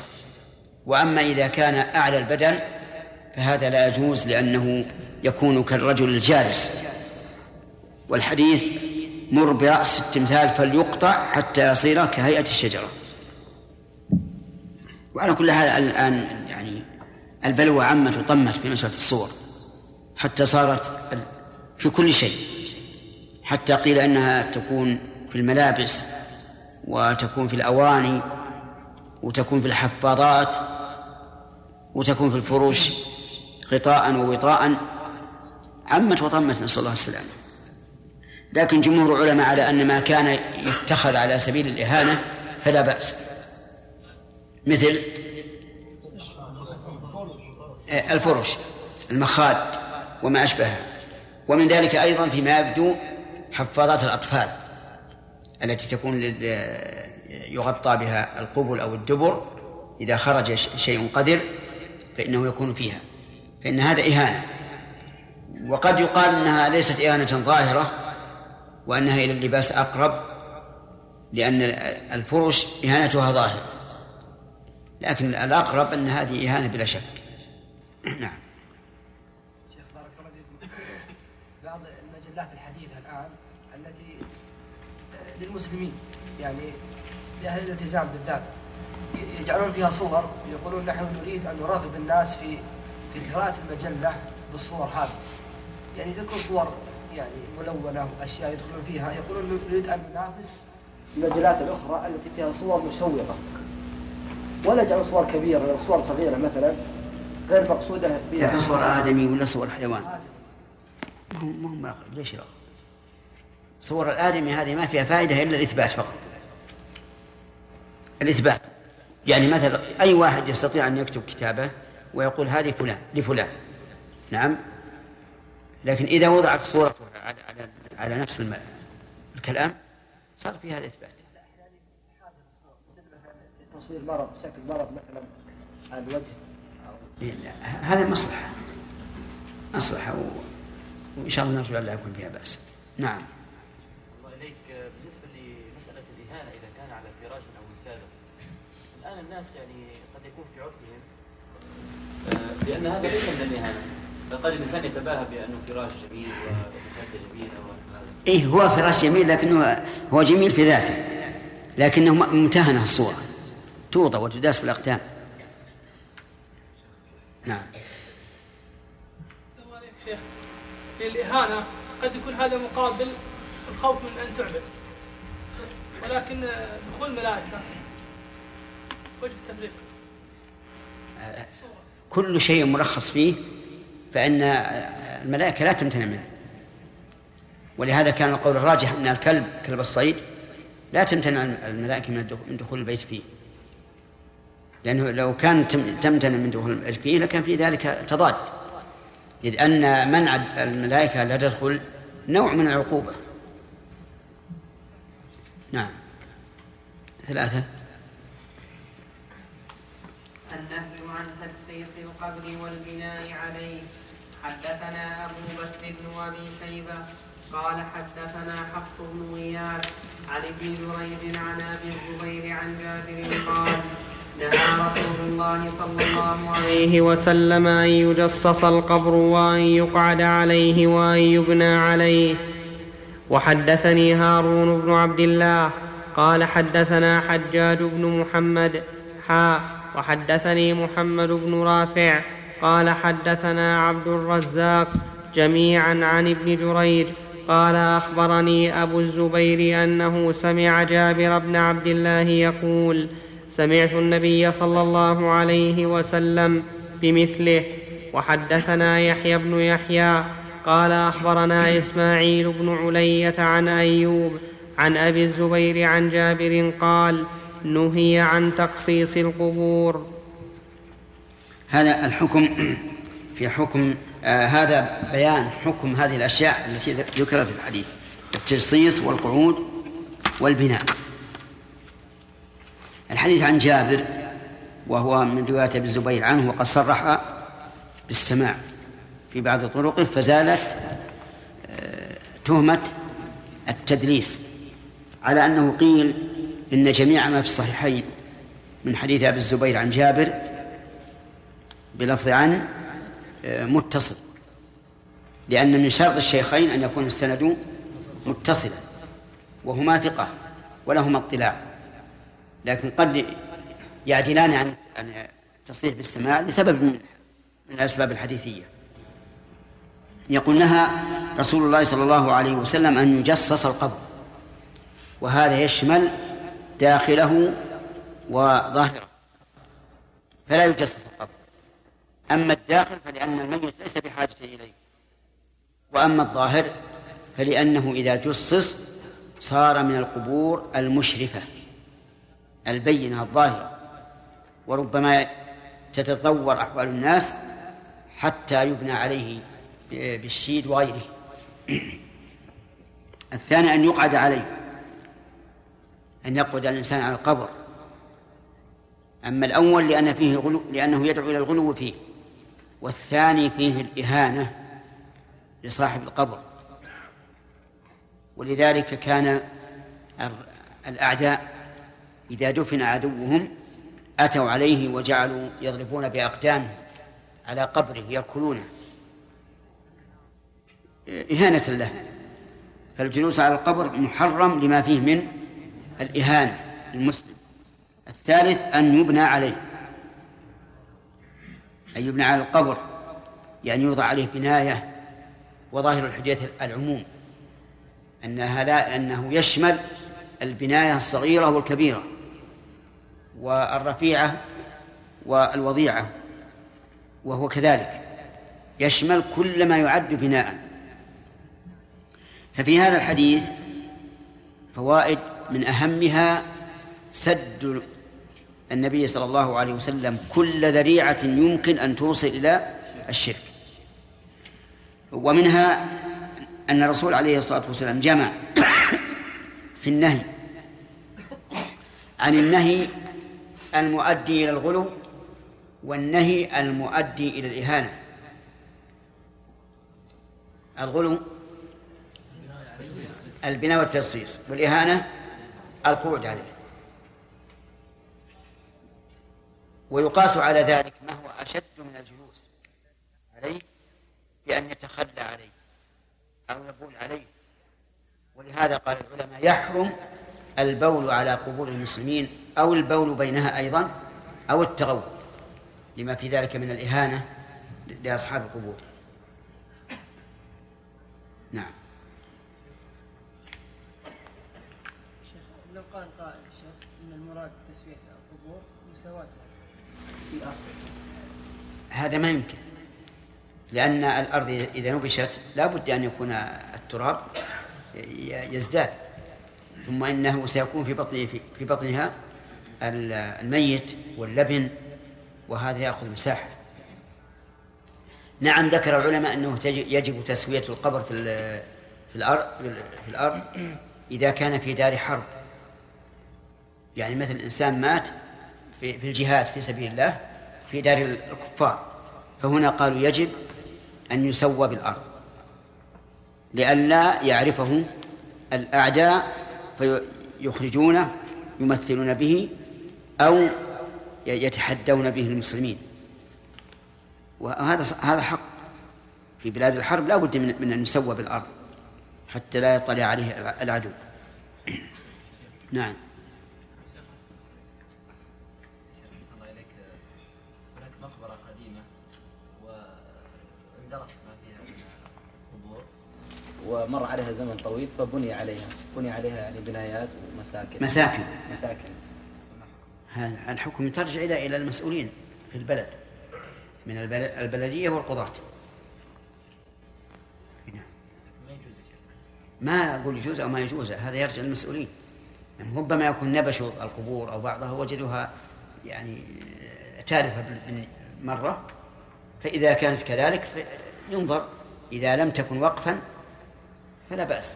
وأما إذا كان أعلى البدن فهذا لا يجوز لأنه يكون كالرجل الجالس. والحديث مر برأس التمثال فليقطع حتى يصير كهيئة الشجرة. وعلى كل حال الآن يعني البلوى عمت وطمت في مسألة الصور حتى صارت في كل شيء. حتى قيل أنها تكون في الملابس وتكون في الأواني وتكون في الحفاضات وتكون في الفروش غطاء ووطاء عمت وطمت نسأل الله السلامة. لكن جمهور العلماء على أن ما كان يتخذ على سبيل الإهانة فلا بأس. مثل الفرش المخاد وما أشبهها ومن ذلك أيضا فيما يبدو حفاظات الأطفال التي تكون يغطى بها القبل أو الدبر. إذا خرج شيء قدر فإنه يكون فيها. فإن هذا إهانة. وقد يقال أنها ليست إهانة ظاهرة وأنها إلى اللباس أقرب لأن الفرش إهانتها ظاهرة. لكن الأقرب أن هذه إهانة بلا شك. نعم شيخ بارك الله فيكم بعض المجلات الحديثة الآن التي للمسلمين يعني لأهل الالتزام بالذات. يجعلون فيها صور يقولون نحن نريد أن نرغب الناس في في قراءة المجلة بالصور هذه. يعني ذكر صور يعني ملونة وأشياء يدخلون فيها. يقولون نريد أن ننافس المجلات الأخرى التي فيها صور مشوقة. ولا يجعلون صور كبيرة أو صور صغيرة مثلا غير مقصودة بها. لكن صور آدمي ولا صور حيوان؟ ما هو ليش يرغب صور الآدمي هذه ما فيها فائدة إلا الإثبات فقط. الإثبات. يعني مثلا أي واحد يستطيع أن يكتب كتابة ويقول هذه فلان لفلان. نعم؟ لكن إذا وضعت صورته على, على, على نفس. الكلام صار في هذا إثبات تصوير مرض شكل مرض مثلا على الوجه. هذا مصلحة. مصلحة. وإن شاء الله نرجو أن لا يكون فيها بأس. نعم الله إليك بالنسبة لمسألة الإهانة إذا كان على فراش أو وسادة الآن الناس يعني قد يكون في عرفهم آه، لأن هذا ليس من الإهانة بل قد الإنسان يتباهى بأنه فراش جميل ومكانته جميلة إيه هو فراش جميل لكنه هو جميل في ذاته. لكنه ممتهنة الصورة. توضع وتداس بالأقدام. نعم. السلام عليكم شيخ. الإهانة قد يكون هذا مقابل الخوف من أن تعبد. ولكن دخول الملائكة وجه التفريق كل شيء مرخص فيه فإن الملائكة لا تمتنع منه. ولهذا كان القول الراجح أن الكلب كلب الصيد لا تمتنع الملائكة من دخول البيت فيه. لأنه لو كان تمتنع من دخول البيت فيه لكان في ذلك تضاد. إذ أن منع الملائكة لا تدخل نوع من العقوبة. نعم. ثلاثة النهي عن تجسيس القبر والبناء عليه. حدثنا أبو بكر بن أبي شيبة قال حدثنا حفص بن غياث عن ابن جريج عن أبي الزبير عن جابر قال نهى رسول الله صلى الله عليه وسلم أن يجصص القبر وأن يقعد عليه وأن يبنى عليه. وحدثني هارون بن عبد الله قال حدثنا حجاج بن محمد حا وحدثني محمد بن رافع قال حدثنا عبد الرزاق جميعا عن ابن جريج قال أخبرني أبو الزبير أنه سمع جابر بن عبد الله يقول سمعت النبي صلى الله عليه وسلم بمثله. وحدثنا يحيى بن يحيى قال أخبرنا إسماعيل بن علية عن أيوب عن أبي الزبير عن جابر قال نهي عن تقصيص القبور. هذا الحكم في حكم آه هذا بيان حكم هذه الأشياء التي ذكرت في الحديث التجصيص والقعود والبناء. الحديث عن جابر وهو من رواية ابن الزبير عنه وقد صرح بالسماع في بعض طرقه فزالت آه تهمة التدليس على أنه قيل إن جميع ما في الصحيحين من حديث أبي الزبير عن جابر بلفظ عن متصل. لأن من شرط الشيخين أن يكون السند متصلا وهما ثقة ولهما اطلاع. لكن قد يعدلان عن عن التصريح بالسماع لسبب من من الأسباب الحديثية. يقول نهى رسول الله صلى الله عليه وسلم أن يجصص القبر وهذا يشمل داخله وظاهره فلا يجصص القبر. أما الداخل فلأن الميت ليس بحاجة إليه وأما الظاهر فلأنه إذا جصص صار من القبور المشرفة البينة الظاهرة. وربما تتطور أحوال الناس حتى يبنى عليه بالشيد وغيره. الثاني أن يقعد عليه. أن يقعد الإنسان على القبر. أما الأول لأن فيه الغلو لأنه يدعو إلى الغلو فيه. والثاني فيه الإهانة لصاحب القبر. ولذلك كان الأعداء إذا دفن عدوهم أتوا عليه وجعلوا يضربون بأقدامهم على قبره يأكلونه. إهانة له. فالجلوس على القبر محرم لما فيه من الإهانة المسلم. الثالث أن يبنى عليه. أن يبنى على القبر يعني يوضع عليه بناية وظاهر الحديث العموم. أنها لا أنه يشمل البناية الصغيرة والكبيرة والرفيعة والوضيعة وهو كذلك. يشمل كل ما يعد بناء. ففي هذا الحديث فوائد من أهمها سد النبي صلى الله عليه وسلم كل ذريعة يمكن أن توصل إلى الشرك. ومنها أن الرسول عليه الصلاة والسلام جمع في النهي عن النهي المؤدي إلى الغلو والنهي المؤدي إلى الإهانة. الغلو البناء والترصيص والإهانة القعود عليه. ويقاس على ذلك ما هو أشد من الجلوس عليه بأن يتخلى عليه أو يقول عليه. ولهذا قال العلماء يحرم البول على قبور المسلمين أو البول بينها أيضا أو التغوط لما في ذلك من الإهانة لأصحاب القبور نعم لو قال قائل شيخ ان المراد تسويه القبور مساواتها في اصل هذا ما يمكن. لأن الأرض إذا نبشت لا بد أن يكون التراب يزداد ثم إنه سيكون في بطن في بطنها الميت واللبن وهذا يأخذ مساحة. نعم ذكر العلماء أنه يجب تسوية القبر في في الأرض في الأرض إذا كان في دار حرب. يعني مثل إنسان مات في الجهاد في سبيل الله في دار الكفار. فهنا قالوا يجب أن يسوى بالأرض لئلا يعرفه الأعداء فيخرجونه يمثلون به أو يتحدون به المسلمين. وهذا هذا حق. في بلاد الحرب لا بد من, من أن يسوى بالأرض حتى لا يطلع عليه العدو. نعم. ومر عليها زمن طويل فبني عليها بني عليها يعني بنايات ومساكن. مساكن. مساكن. هذا الحكم ترجع إلى إلى المسؤولين في البلد من البلد البلدية والقضاة. ما أقول يجوز أو ما يجوز هذا يرجع للمسؤولين. يعني ربما يكون نبشوا القبور أو بعضها وجدوها يعني تالفة مرة فإذا كانت كذلك ينظر إذا لم تكن وقفا فلا بأس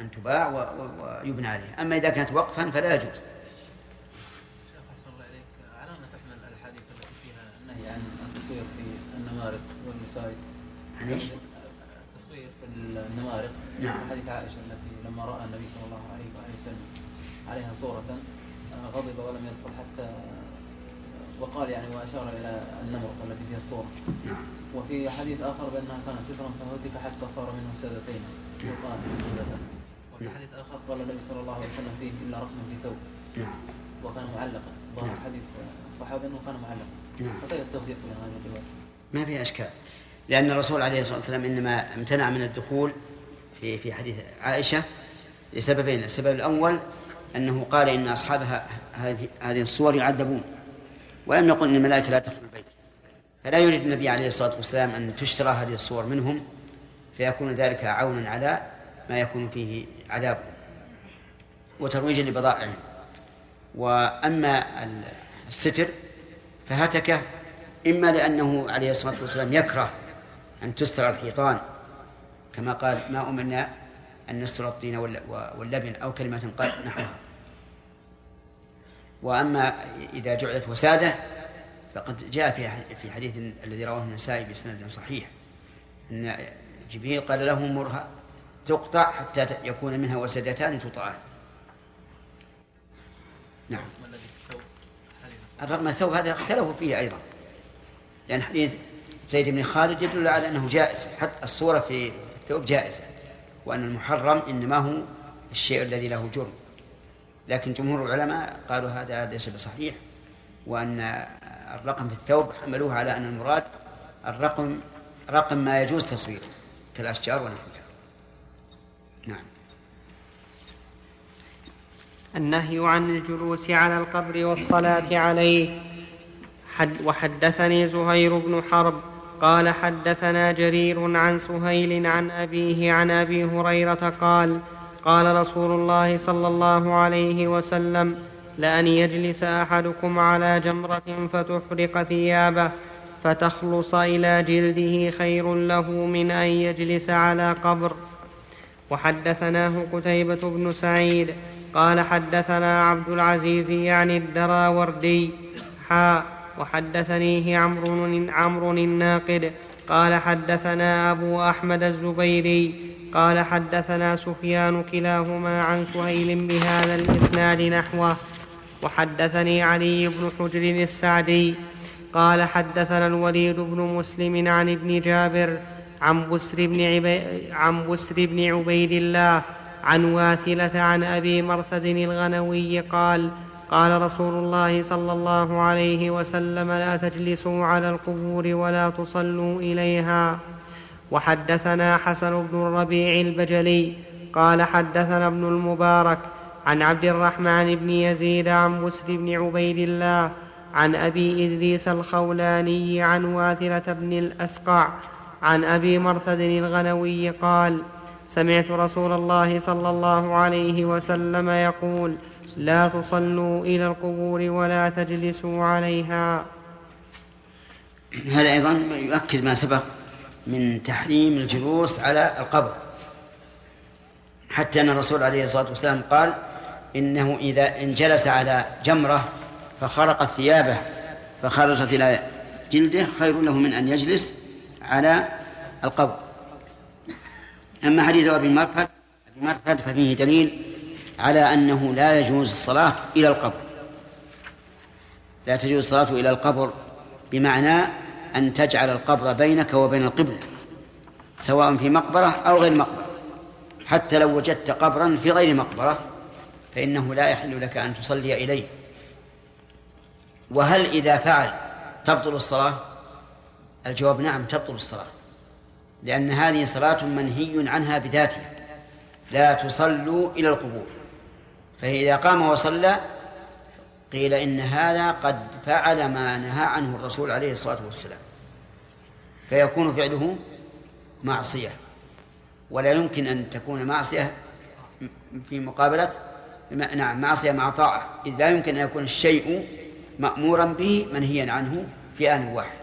أن تباع ويبنى عليها. أما إذا كانت وقفا فلا يجوز. النمارق والمساجد عن إيش؟ التصوير في النمارق نعم. حديث عائشة التي لما رأى النبي صلى الله عليه وسلم عليها صورة آه، غضب ولم يدخل حتى وقال يعني وأشار إلى النمر التي فيها الصورة. نعم. وفي حديث آخر بأنها كانت سترا فهتك حتى صار منه سادتين وقال وفي نعم. حديث آخر قال النبي صلى الله عليه وسلم فيه إلا رقم في ثوب. نعم. وكان معلقا. ظاهر نعم. حديث الصحابة أنه كان معلقا. نعم. فكيف التوفيق بين هذه الرواية؟ ما في أشكال. لأن الرسول عليه الصلاة والسلام إنما امتنع من الدخول في في حديث عائشة لسببين، السبب الأول أنه قال إن أصحابها هذه هذه الصور يعذبون. ولم يقل إن الملائكة لا تدخل البيت. فلا يريد النبي عليه الصلاة والسلام أن تشترى هذه الصور منهم فيكون ذلك عونا على ما يكون فيه عذاب وترويجا لبضائعهم. وأما الستر فهتكه إما لأنه عليه الصلاة والسلام يكره أن تستر الحيطان كما قال ما أمرنا أن نستر الطين واللبن أو كلمة نحوها. وأما إذا جعلت وسادة فقد جاء في في حديث الذي رواه النسائي بسند صحيح. أن جبريل قال له مرها تقطع حتى يكون منها وسدتان تطعان. نعم. الرقم الثوب هذا اختلفوا فيه أيضا. لأن حديث زيد بن خالد يدل على أنه جائز. حتى الصورة في الثوب جائزة. وأن المحرم إنما هو الشيء الذي له جرم. لكن جمهور العلماء قالوا هذا ليس بصحيح وأن الرقم في الثوب حملوه على أن المراد الرقم رقم ما يجوز تصويره كالأشجار ونحوها نعم. النهي عن الجلوس على القبر والصلاة عليه. حد وحدثني زهير بن حرب قال حدثنا جرير عن سهيل عن أبيه عن أبي هريرة قال قال رسول الله صلى الله عليه وسلم لأن يجلس أحدكم على جمرة فتحرق ثيابه فتخلص إلى جلده خير له من أن يجلس على قبر. وحدثناه قتيبة بن سعيد قال حدثنا عبد العزيز يعني الدراوردي حاء وحدثنيه عمرو عمرو الناقد قال حدثنا أبو أحمد الزبيري قال حدثنا سفيان كلاهما عن سهيل بهذا الإسناد نحوه وحدثني علي بن حجر السعدي قال حدثنا الوليد بن مسلم عن ابن جابر عن بسر بن, عبي عن بسر بن عبيد الله عن واثلة عن أبي مرثد الغنوي قال قال رسول الله صلى الله عليه وسلم لا تجلسوا على القبور ولا تصلوا إليها. وحدثنا حسن بن الربيع البجلي قال حدثنا ابن المبارك عن عبد الرحمن بن يزيد عن بسر بن عبيد الله عن أبي إدريس الخولاني عن واثلة بن الأسقع عن أبي مرثد الغنوي قال سمعت رسول الله صلى الله عليه وسلم يقول لا تصلوا إلى القبور ولا تجلسوا عليها. هذا أيضا يؤكد ما سبق من تحريم الجلوس على القبر. حتى أن الرسول عليه الصلاة والسلام قال إنه إذا إن جلس على جمرة فخرقت ثيابه فخرجت إلى جلده خير له من أن يجلس على القبر. أما حديث أبي مرثد أبي مرثد ففيه دليل على أنه لا يجوز الصلاة إلى القبر. لا تجوز الصلاة إلى القبر بمعنى أن تجعل القبر بينك وبين القبلة سواء في مقبرة أو غير مقبرة. حتى لو وجدت قبرا في غير مقبرة فإنه لا يحل لك أن تصلي إليه. وهل إذا فعل تبطل الصلاة؟ الجواب نعم تبطل الصلاة. لأن هذه صلاة منهي عنها بذاتها. لا تصلوا إلى القبور. فإذا قام وصلى قيل إن هذا قد فعل ما نهى عنه الرسول عليه الصلاة والسلام. فيكون فعله معصية. ولا يمكن أن تكون معصية في مقابلة نعم معصية مع طاعة. إذ لا يمكن أن يكون الشيء مأمورا به منهيا عنه في آن واحد.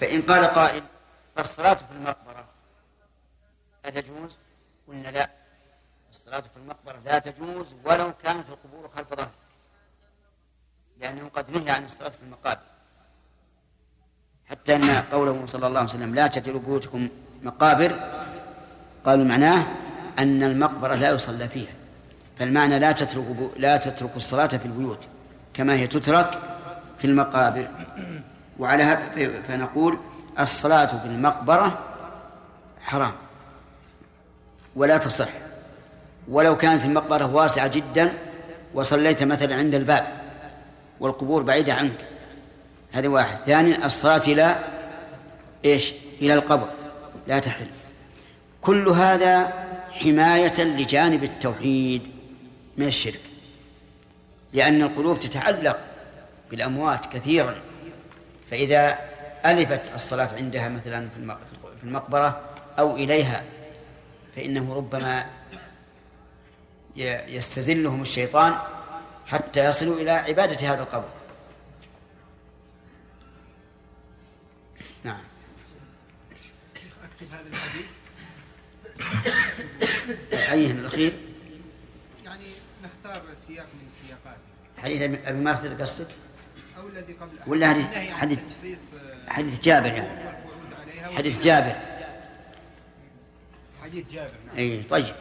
فإن قال قائل فالصلاة في المقبرة لا تجوز قلنا لا. الصلاة في المقبرة لا تجوز ولو كانت القبور خلف ظهر لأنه قد نهي عن الصلاة في المقابر. حتى أن قوله صلى الله عليه وسلم لا تجعلوا بيوتكم مقابر قالوا معناه أن المقبرة لا يصلى فيها. فالمعنى لا تترك لا تترك الصلاة في البيوت كما هي تترك في المقابر. وعلى هذا فنقول الصلاة في المقبرة حرام. ولا تصح. ولو كانت المقبرة واسعة جدا وصليت مثلا عند الباب والقبور بعيدة عنك. هذه واحد. ثانيا الصلاة إلى إيش؟ إلى القبر. لا تحل. كل هذا حماية لجانب التوحيد من الشرك. لأن القلوب تتعلق بالأموات كثيرا. فإذا ألفت الصلاة عندها مثلا في المقبرة أو إليها فإنه ربما يستزلهم الشيطان حتى يصلوا إلى عبادة هذا القبر. نعم. أكتب هذا الحديث الأخير؟ يعني نختار سياق من سياقات. حديث أبي مارثد قصدك؟ أو الذي قبل ولا حديث حديث آه، حديث جابر يعني. حديث جابر. حديث جابر نعم. اي طيب.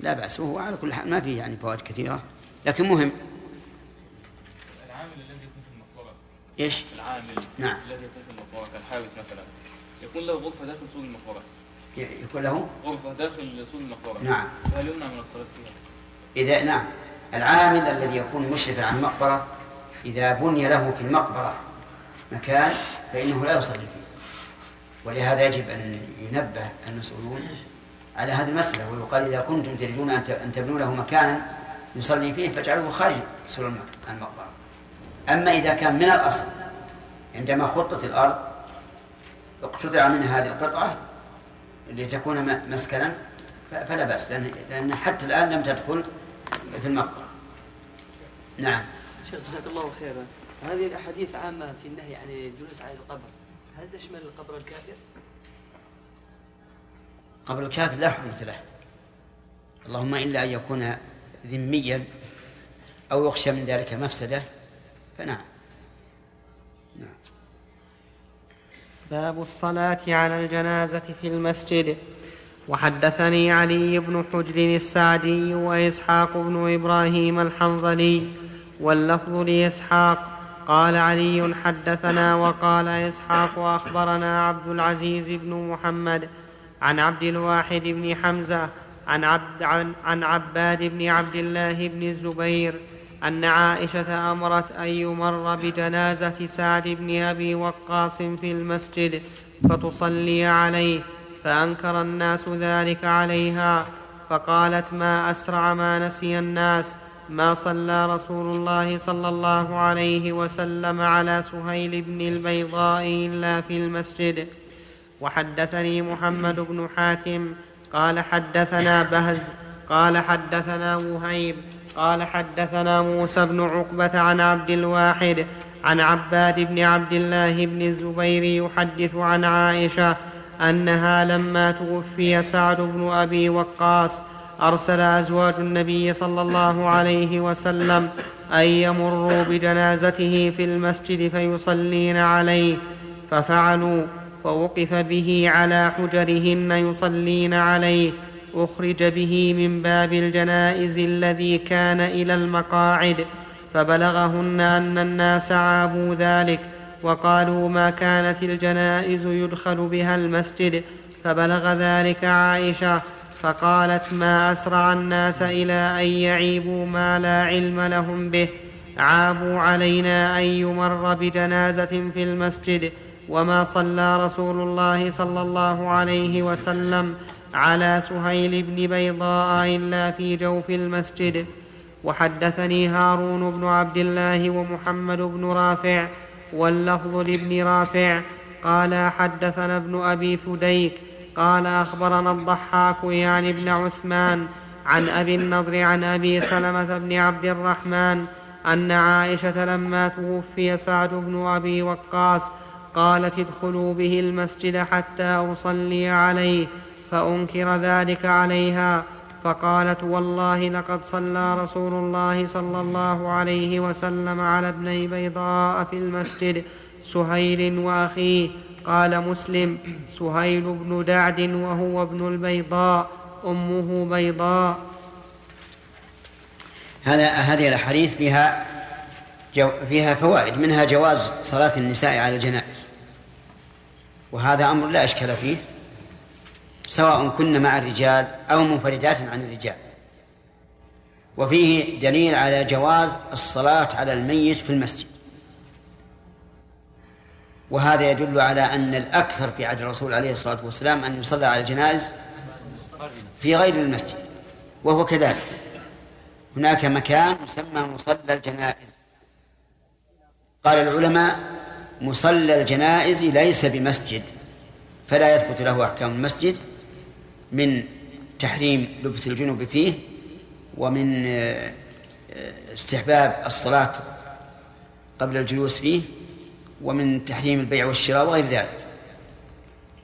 لا بأس وهو على كل حال ما فيه يعني فوائد كثيرة. لكن مهم. العامل الذي يكون في المقبرة إيش؟ العامل نعم. الذي يكون في المقبرة كالحارس مثلا. يكون له غرفة داخل سوق المقبرة يكون له؟ غرفة داخل سوق المقبرة نعم. فهل يمنع من الصلاة فيها؟ إذا نعم. العامل الذي يكون مشرفا على المقبرة إذا بني له في المقبرة مكان فإنه لا يصلي فيه. ولهذا يجب أن ينبه المسؤولون على هذه المسألة ويقال إذا كنتم تريدون أن تبنوا له مكانا يصلي فيه فاجعلوه خارج سور الم- المقبرة أما إذا كان من الأصل عندما خطت الأرض اقتطع منها هذه القطعة لتكون مسكنا فلا بأس لأن, لأن حتى الآن لم تدخل في المقبرة نعم. شيخ جزاك الله خيرا. هذه الأحاديث عامة في النهي عن الجلوس على القبر هل تشمل القبر الكافر؟ قبل الكافر لا حرمة له. اللهم إلا أن يكون ذميا أو يخشى من ذلك مفسدة فنعم. باب الصلاة على الجنازة في المسجد. وحدثني علي بن حجر السعدي وإسحاق بن إبراهيم الحنظلي واللفظ لإسحاق. قال علي حدثنا وقال إسحاق أخبرنا عبد العزيز بن محمد عن عبد الواحد بن حمزة عن, عبد عن, عن عباد بن عبد الله بن الزبير أن عائشة أمرت أن يمر بجنازة سعد بن أبي وقاص في المسجد فتصلي عليه فأنكر الناس ذلك عليها فقالت ما أسرع ما نسي الناس ما صلى رسول الله صلى الله عليه وسلم على سهيل بن البيضاء إلا في المسجد. وحدثني محمد بن حاتم قال حدثنا بهز قال حدثنا وهيب قال حدثنا موسى بن عقبة عن عبد الواحد عن عباد بن عبد الله بن الزبير يحدث عن عائشة أنها لما توفي سعد بن أبي وقاص أرسل أزواج النبي صلى الله عليه وسلم أن يمروا بجنازته في المسجد فيصلين عليه ففعلوا ووقف به على حجرهن يصلين عليه أخرج به من باب الجنائز الذي كان إلى المقاعد فبلغهن أن الناس عابوا ذلك وقالوا ما كانت الجنائز يدخل بها المسجد فبلغ ذلك عائشة فقالت ما أسرع الناس إلى أن يعيبوا ما لا علم لهم به عابوا علينا أن يمر بجنازة في المسجد وما صلى رسول الله صلى الله عليه وسلم على سهيل بن بيضاء إلا في جوف المسجد. وحدثني هارون بن عبد الله ومحمد بن رافع واللفظ لابن رافع. قال حدثنا ابن أبي فديك. قال أخبرنا الضحاك يعني ابن عثمان عن أبي النضر عن أبي سلمة بن عبد الرحمن أن عائشة لما توفي سعد بن أبي وقاص قالت ادخلوا به المسجد حتى أصلي عليه فأنكر ذلك عليها فقالت والله لقد صلى رسول الله صلى الله عليه وسلم على ابني بيضاء في المسجد سهيل وأخيه. قال مسلم سهيل بن دعد وهو ابن البيضاء أمه بيضاء. هذا هذه الأحاديث فيها فيها فوائد منها جواز صلاة النساء على الجنائز. وهذا أمر لا إشكال فيه سواء كن مع الرجال أو منفردات عن الرجال. وفيه دليل على جواز الصلاة على الميت في المسجد. وهذا يدل على أن الأكثر في عهد الرسول عليه الصلاة والسلام أن يصلى على الجنائز في غير المسجد وهو كذلك. هناك مكان يسمى مصلى الجنائز. قال العلماء مصلى الجنائز ليس بمسجد فلا يثبت له أحكام المسجد من تحريم لبس الجنوب فيه ومن استحباب الصلاة قبل الجلوس فيه ومن تحريم البيع والشراء وغير ذلك.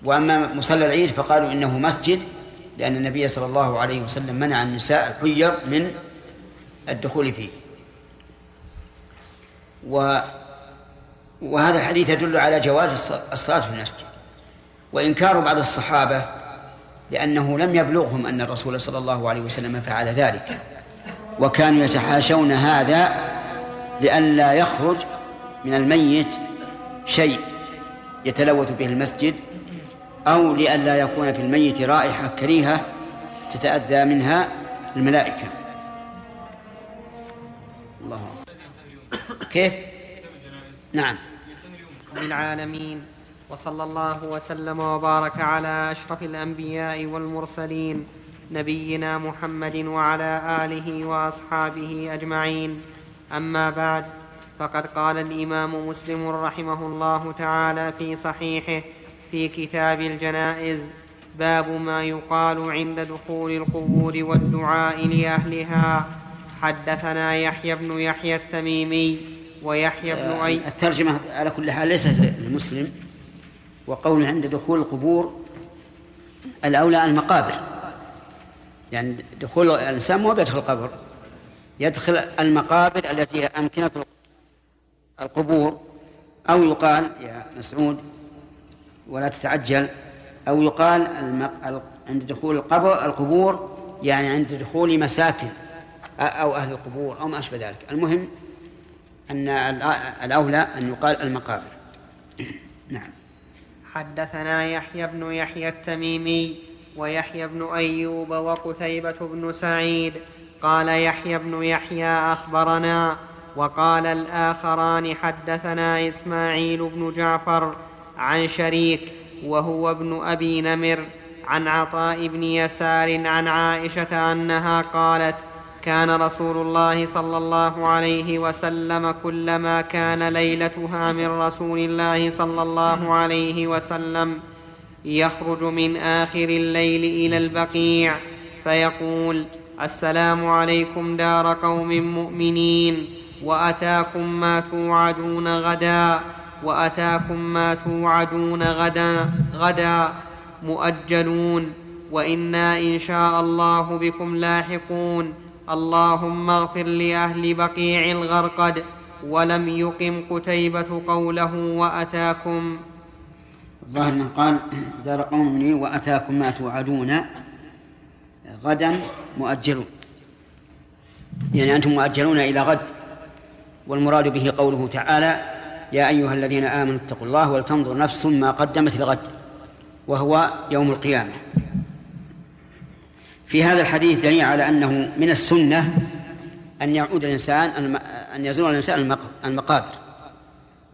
وأما مصلى العيد فقالوا إنه مسجد لأن النبي صلى الله عليه وسلم منع النساء الحيض من الدخول فيه. و وهذا الحديث يدل على جواز الصلاة في المسجد وإنكار بعض الصحابة لأنه لم يبلغهم أن الرسول صلى الله عليه وسلم فعل ذلك وكانوا يتحاشون هذا لئلا يخرج من الميت شيء يتلوث به المسجد أو لئلا يكون في الميت رائحة كريهة تتأذى منها الملائكة الله. كيف؟ نعم للعالمين وصلى الله وسلم وبارك على أشرف الأنبياء والمرسلين نبينا محمد وعلى آله وأصحابه أجمعين. أما بعد فقد قال الإمام مسلم رحمه الله تعالى في صحيحه في كتاب الجنائز باب ما يقال عند دخول القبور والدعاء لأهلها. حدثنا يحيى بن يحيى التميمي ويحيى بن أي الترجمة على كل حال ليست للمسلم وقول عند دخول القبور الأولى المقابر. يعني دخول الإنسان مو بيدخل القبر يدخل المقابر التي هي أمكنة القبور أو يقال يا مسعود ولا تتعجل أو يقال المق... عند دخول القبر القبور يعني عند دخول مساكن أو أهل القبور أو ما أشبه ذلك. المهم أن الأولى أن يقال المقابر. نعم. حدثنا يحيى بن يحيى التميمي ويحيى بن أيوب وقتيبة بن سعيد. قال يحيى بن يحيى أخبرنا وقال الآخران حدثنا إسماعيل بن جعفر عن شريك وهو ابن أبي نمر عن عطاء بن يسار عن عائشة أنها قالت كان رسول الله صلى الله عليه وسلم كلما كان ليلتها من رسول الله صلى الله عليه وسلم يخرج من آخر الليل إلى البقيع فيقول السلام عليكم دار قوم مؤمنين وأتاكم ما توعدون غدا وأتاكم ما توعدون غدا غدا مؤجلون وإنا إن شاء الله بكم لاحقون اللهم اغفر لأهل بقيع الغرقد ولم يقم قتيبة قوله وأتاكم. الظاهر أنه قال دار قوم لي وأتاكم ما توعدون غدا مؤجلون. يعني أنتم مؤجلون إلى غد والمراد به قوله تعالى يا أيها الذين آمنوا اتقوا الله ولتنظر نفس ما قدمت لغد وهو يوم القيامة. في هذا الحديث دليل على أنه من السنة أن يعود الإنسان أن يزور الإنسان المقابر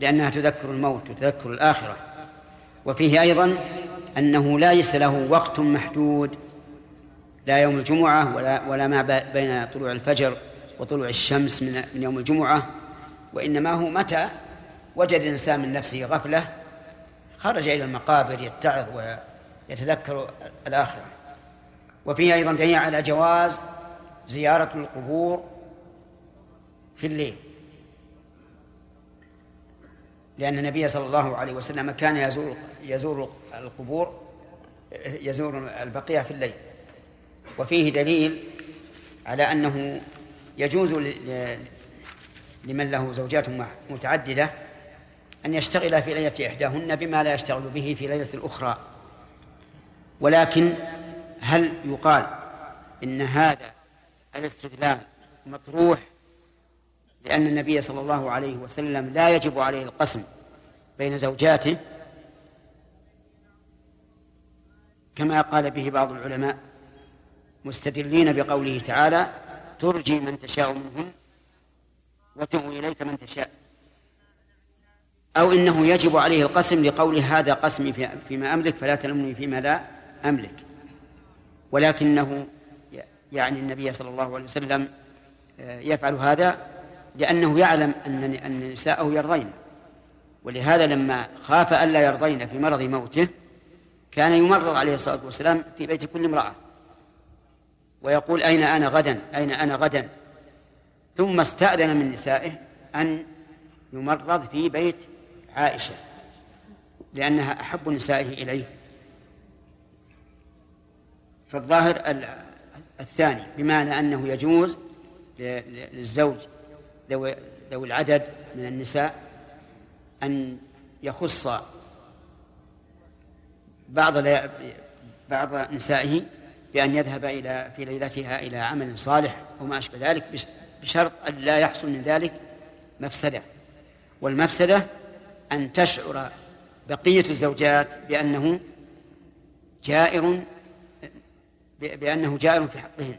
لأنها تذكر الموت وتذكر الآخرة. وفيه أيضا أنه ليس له وقت محدود لا يوم الجمعة ولا ولا ما بين طلوع الفجر وطلوع الشمس من من يوم الجمعة وإنما هو متى وجد الإنسان من نفسه غفلة خرج إلى المقابر يتعظ ويتذكر الآخرة. وفيه أيضا دليل على جواز زيارة القبور في الليل. لأن النبي صلى الله عليه وسلم كان يزور يزور القبور يزور البقيع في الليل. وفيه دليل على أنه يجوز لمن له زوجات متعددة أن يشتغل في ليلة إحداهن بما لا يشتغل به في ليلة الأخرى ولكن هل يقال إن هذا الاستدلال مطروح لأن النبي صلى الله عليه وسلم لا يجب عليه القسم بين زوجاته؟ كما قال به بعض العلماء مستدلين بقوله تعالى ترجي من تشاء منهن وتؤوي إليك من تشاء. أو إنه يجب عليه القسم لقوله هذا قسمي فيما أملك فلا تلمني فيما لا أملك. ولكنه يعني النبي صلى الله عليه وسلم آه، يفعل هذا لأنه يعلم أن أن نساءه يرضين. ولهذا لما خاف ألا يرضين في مرض موته كان يمرض عليه الصلاة والسلام في بيت كل امرأة. ويقول أين أنا غدا؟ أين أنا غدا؟ ثم استأذن من نسائه أن يمرض في بيت عائشة لأنها أحب نسائه إليه. فالظاهر الثاني بمعنى أنه يجوز للزوج ذوي ذوي العدد من النساء أن يخص بعض بعض نسائه بأن يذهب إلى في ليلتها إلى عمل صالح وما أشبه ذلك بشرط أن لا يحصل من ذلك مفسدة. والمفسدة أن تشعر بقية الزوجات بأنه جائر بأنه جائر في حقهن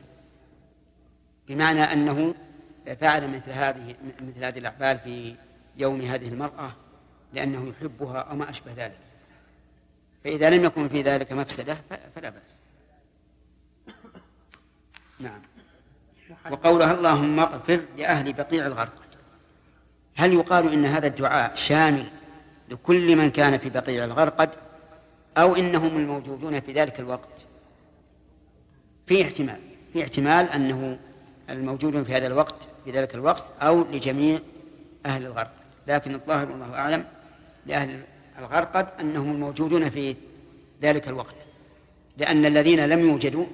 بمعنى أنه فعل مثل هذه مثل هذه الأعمال في يوم هذه المرأة لأنه يحبها أو ما أشبه ذلك. فإذا لم يكن في ذلك مفسدة فلا بأس. نعم. وقولها اللهم اغفر لأهل بقيع الغرقد هل يقال إن هذا الدعاء شامل لكل من كان في بقيع الغرقد أو إنهم الموجودون في ذلك الوقت؟ في احتمال في احتمال أنه الموجودون في هذا الوقت في ذلك الوقت أو لجميع أهل الغرقد لكن الظاهر والله أعلم لأهل الغرقد أنهم الموجودون في ذلك الوقت. لأن الذين لم يوجدوا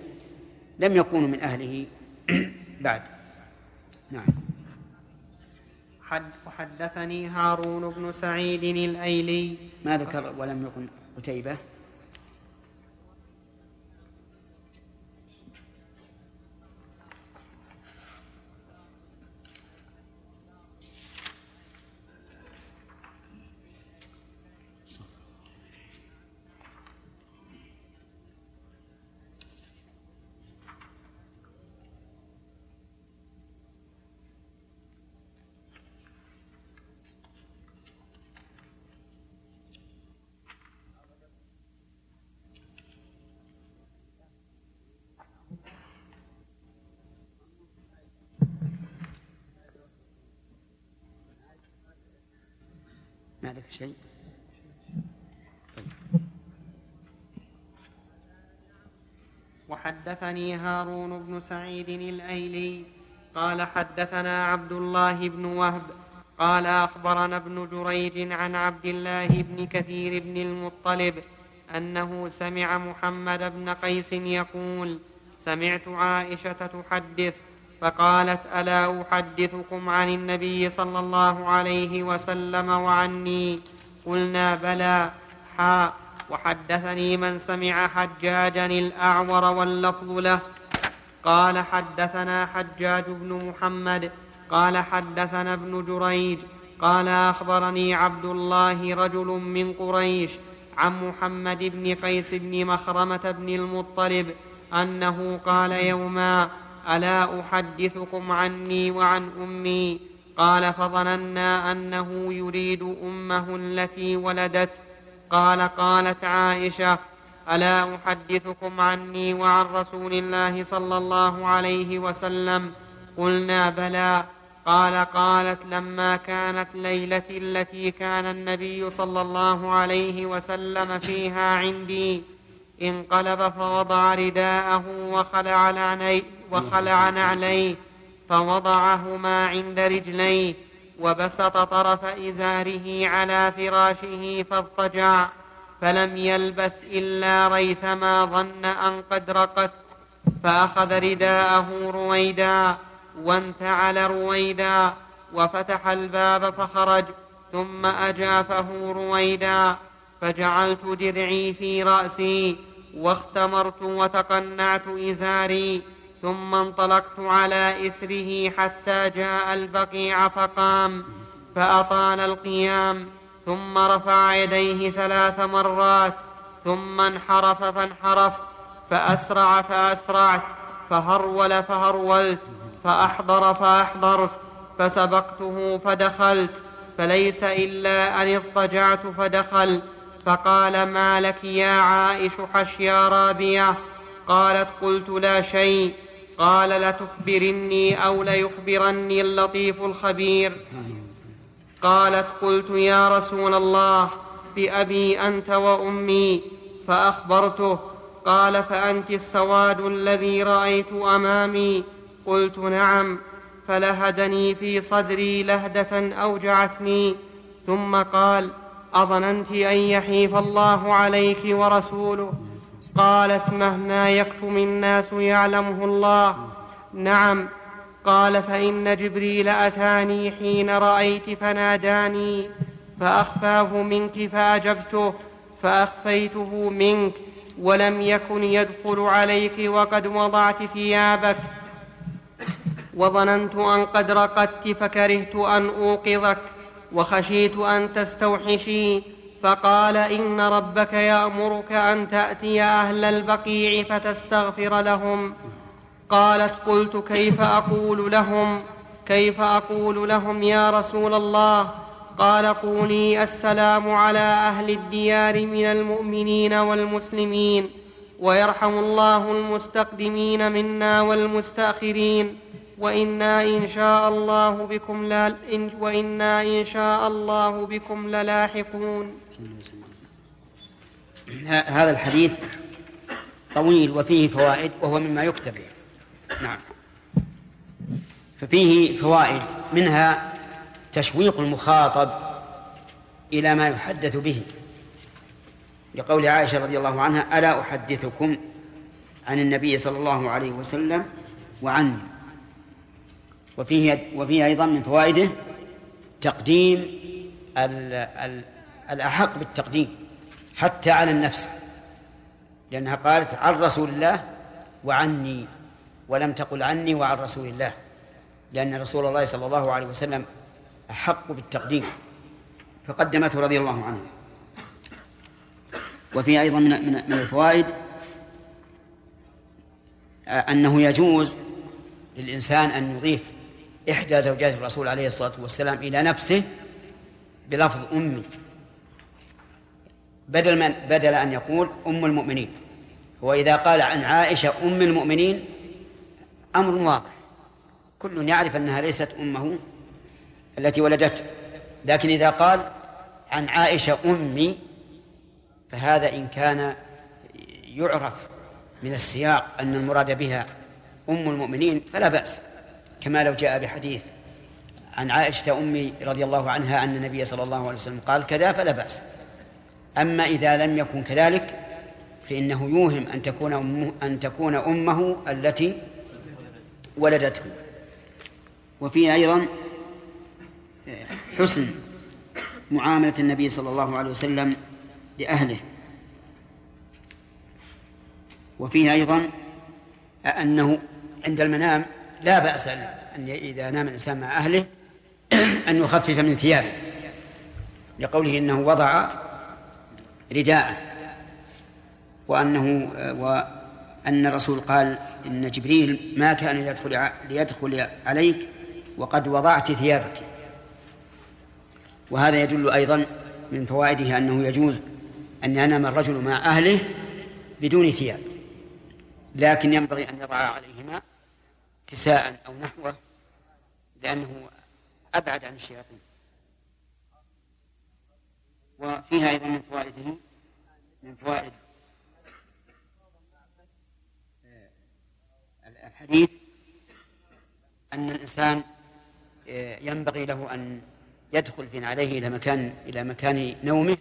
لم يكونوا من أهله. بعد. نعم. حد وحدثني هارون بن سعيد الأيلي. ما ذكر ولم يكن قتيبة؟ شيء؟ وحدثني هارون بن سعيد الأيلي قال حدثنا عبد الله بن وهب قال أخبرنا ابن جريج عن عبد الله بن كثير بن المطلب أنه سمع محمد بن قيس يقول سمعت عائشة تحدث فقالت ألا أحدثكم عن النبي صلى الله عليه وسلم وعني؟ قلنا بلى حاء وحدثني من سمع حجاجا الأعور واللفظ له. قال حدثنا حجاج بن محمد قال حدثنا ابن جريج قال أخبرني عبد الله رجل من قريش عن محمد بن قيس بن مخرمة بن المطلب أنه قال يوما ألا أحدثكم عني وعن أمي؟ قال فظننا أنه يريد أمه التي ولدت. قال قالت عائشة ألا أحدثكم عني وعن رسول الله صلى الله عليه وسلم؟ قلنا بلى. قال قالت لما كانت ليلة التي كان النبي صلى الله عليه وسلم فيها عندي انقلب فوضع رداءه وخلع نعليه وخلع نعليه فوضعهما عند رجليه وبسط طرف إزاره على فراشه فاضطجع فلم يلبث إلا ريثما ظن أن قد رقت فأخذ رداءه رويدا وانتعل رويدا وفتح الباب فخرج ثم أجافه رويدا فجعلت درعي في رأسي واختمرت وتقنعت إزاري ثم انطلقت على إثره حتى جاء البقيع فقام فأطال القيام ثم رفع يديه ثلاث مرات ثم انحرف فانحرفت فأسرع فأسرعت فهرول فهرولت فأحضر فأحضرت فسبقته فدخلت فليس إلا أن اضطجعت فدخل فقال ما لك يا عائش حشيا رابية؟ قالت قلت لا شيء. قال لتخبرني أو ليخبرني اللطيف الخبير. قالت قلت يا رسول الله بأبي أنت وأمي فأخبرته. قال فأنت السواد الذي رأيت أمامي. قلت نعم فلهدني في صدري لهدة أوجعتني. ثم قال أظننت أن يحيف الله عليك ورسوله. قالت مهما يكتم الناس يعلمه الله. نعم قال فإن جبريل أتاني حين رأيت فناداني فأخفاه منك فأجبته فأخفيته منك ولم يكن يدخل عليك وقد وضعت ثيابك. وظننت أن قد رقدت فكرهت أن أوقظك وخشيت أن تستوحشي. فقال إن ربك يأمرك أن تأتي أهل البقيع فتستغفر لهم. قالت قلت كيف أقول لهم؟ كيف أقول لهم يا رسول الله؟ قال قولي السلام على أهل الديار من المؤمنين والمسلمين ويرحم الله المستقدمين منا والمستأخرين. وإنا إن شاء الله بكم لا إن وإنا إن شاء الله بكم للاحقون. هذا الحديث طويل وفيه فوائد وهو مما يكتب. نعم. ففيه فوائد منها تشويق المخاطب إلى ما يحدث به. لقول عائشة رضي الله عنها ألا أحدثكم عن النبي صلى الله عليه وسلم وعني؟ وفيه وفيه أيضا من فوائده تقديم ال ال الأحق بالتقديم حتى على النفس لأنها قالت عن رسول الله وعني ولم تقل عني وعن رسول الله لأن رسول الله صلى الله عليه وسلم أحق بالتقديم فقدمته رضي الله عنه. وفي أيضا من من الفوائد أنه يجوز للإنسان أن يضيف إحدى زوجات الرسول عليه الصلاة والسلام إلى نفسه بلفظ أمي. بدل من بدل أن يقول أم المؤمنين. وإذا قال عن عائشة أم المؤمنين أمر واضح. كل يعرف أنها ليست أمه التي ولدته. لكن إذا قال عن عائشة أمي فهذا إن كان يعرف من السياق أن المراد بها أم المؤمنين فلا بأس. كما لو جاء بحديث عن عائشة أمي رضي الله عنها أن النبي صلى الله عليه وسلم قال كذا فلا بأس. أما إذا لم يكن كذلك فإنه يوهم أن تكون أمه أن تكون أمه التي ولدته. وفيه أيضا حسن معاملة النبي صلى الله عليه وسلم لأهله. وفيه أيضا أنه عند المنام لا بأس أن إذا نام الإنسان مع أهله أن يخفف من ثيابه لقوله إنه وضع رداءه وأنه وأن الرسول قال إن جبريل ما كان ليدخل ليدخل عليك وقد وضعت ثيابك. وهذا يدل أيضا من فوائده أنه يجوز أن ينام الرجل مع أهله بدون ثياب لكن ينبغي أن يضع عليهما كساء أو نحوه لأنه أبعد عن الشياطين. وفيها أيضا من فوائده من فوائد الحديث أن الإنسان ينبغي له أن يدخل في عليه إلى مكان إلى مكان نومه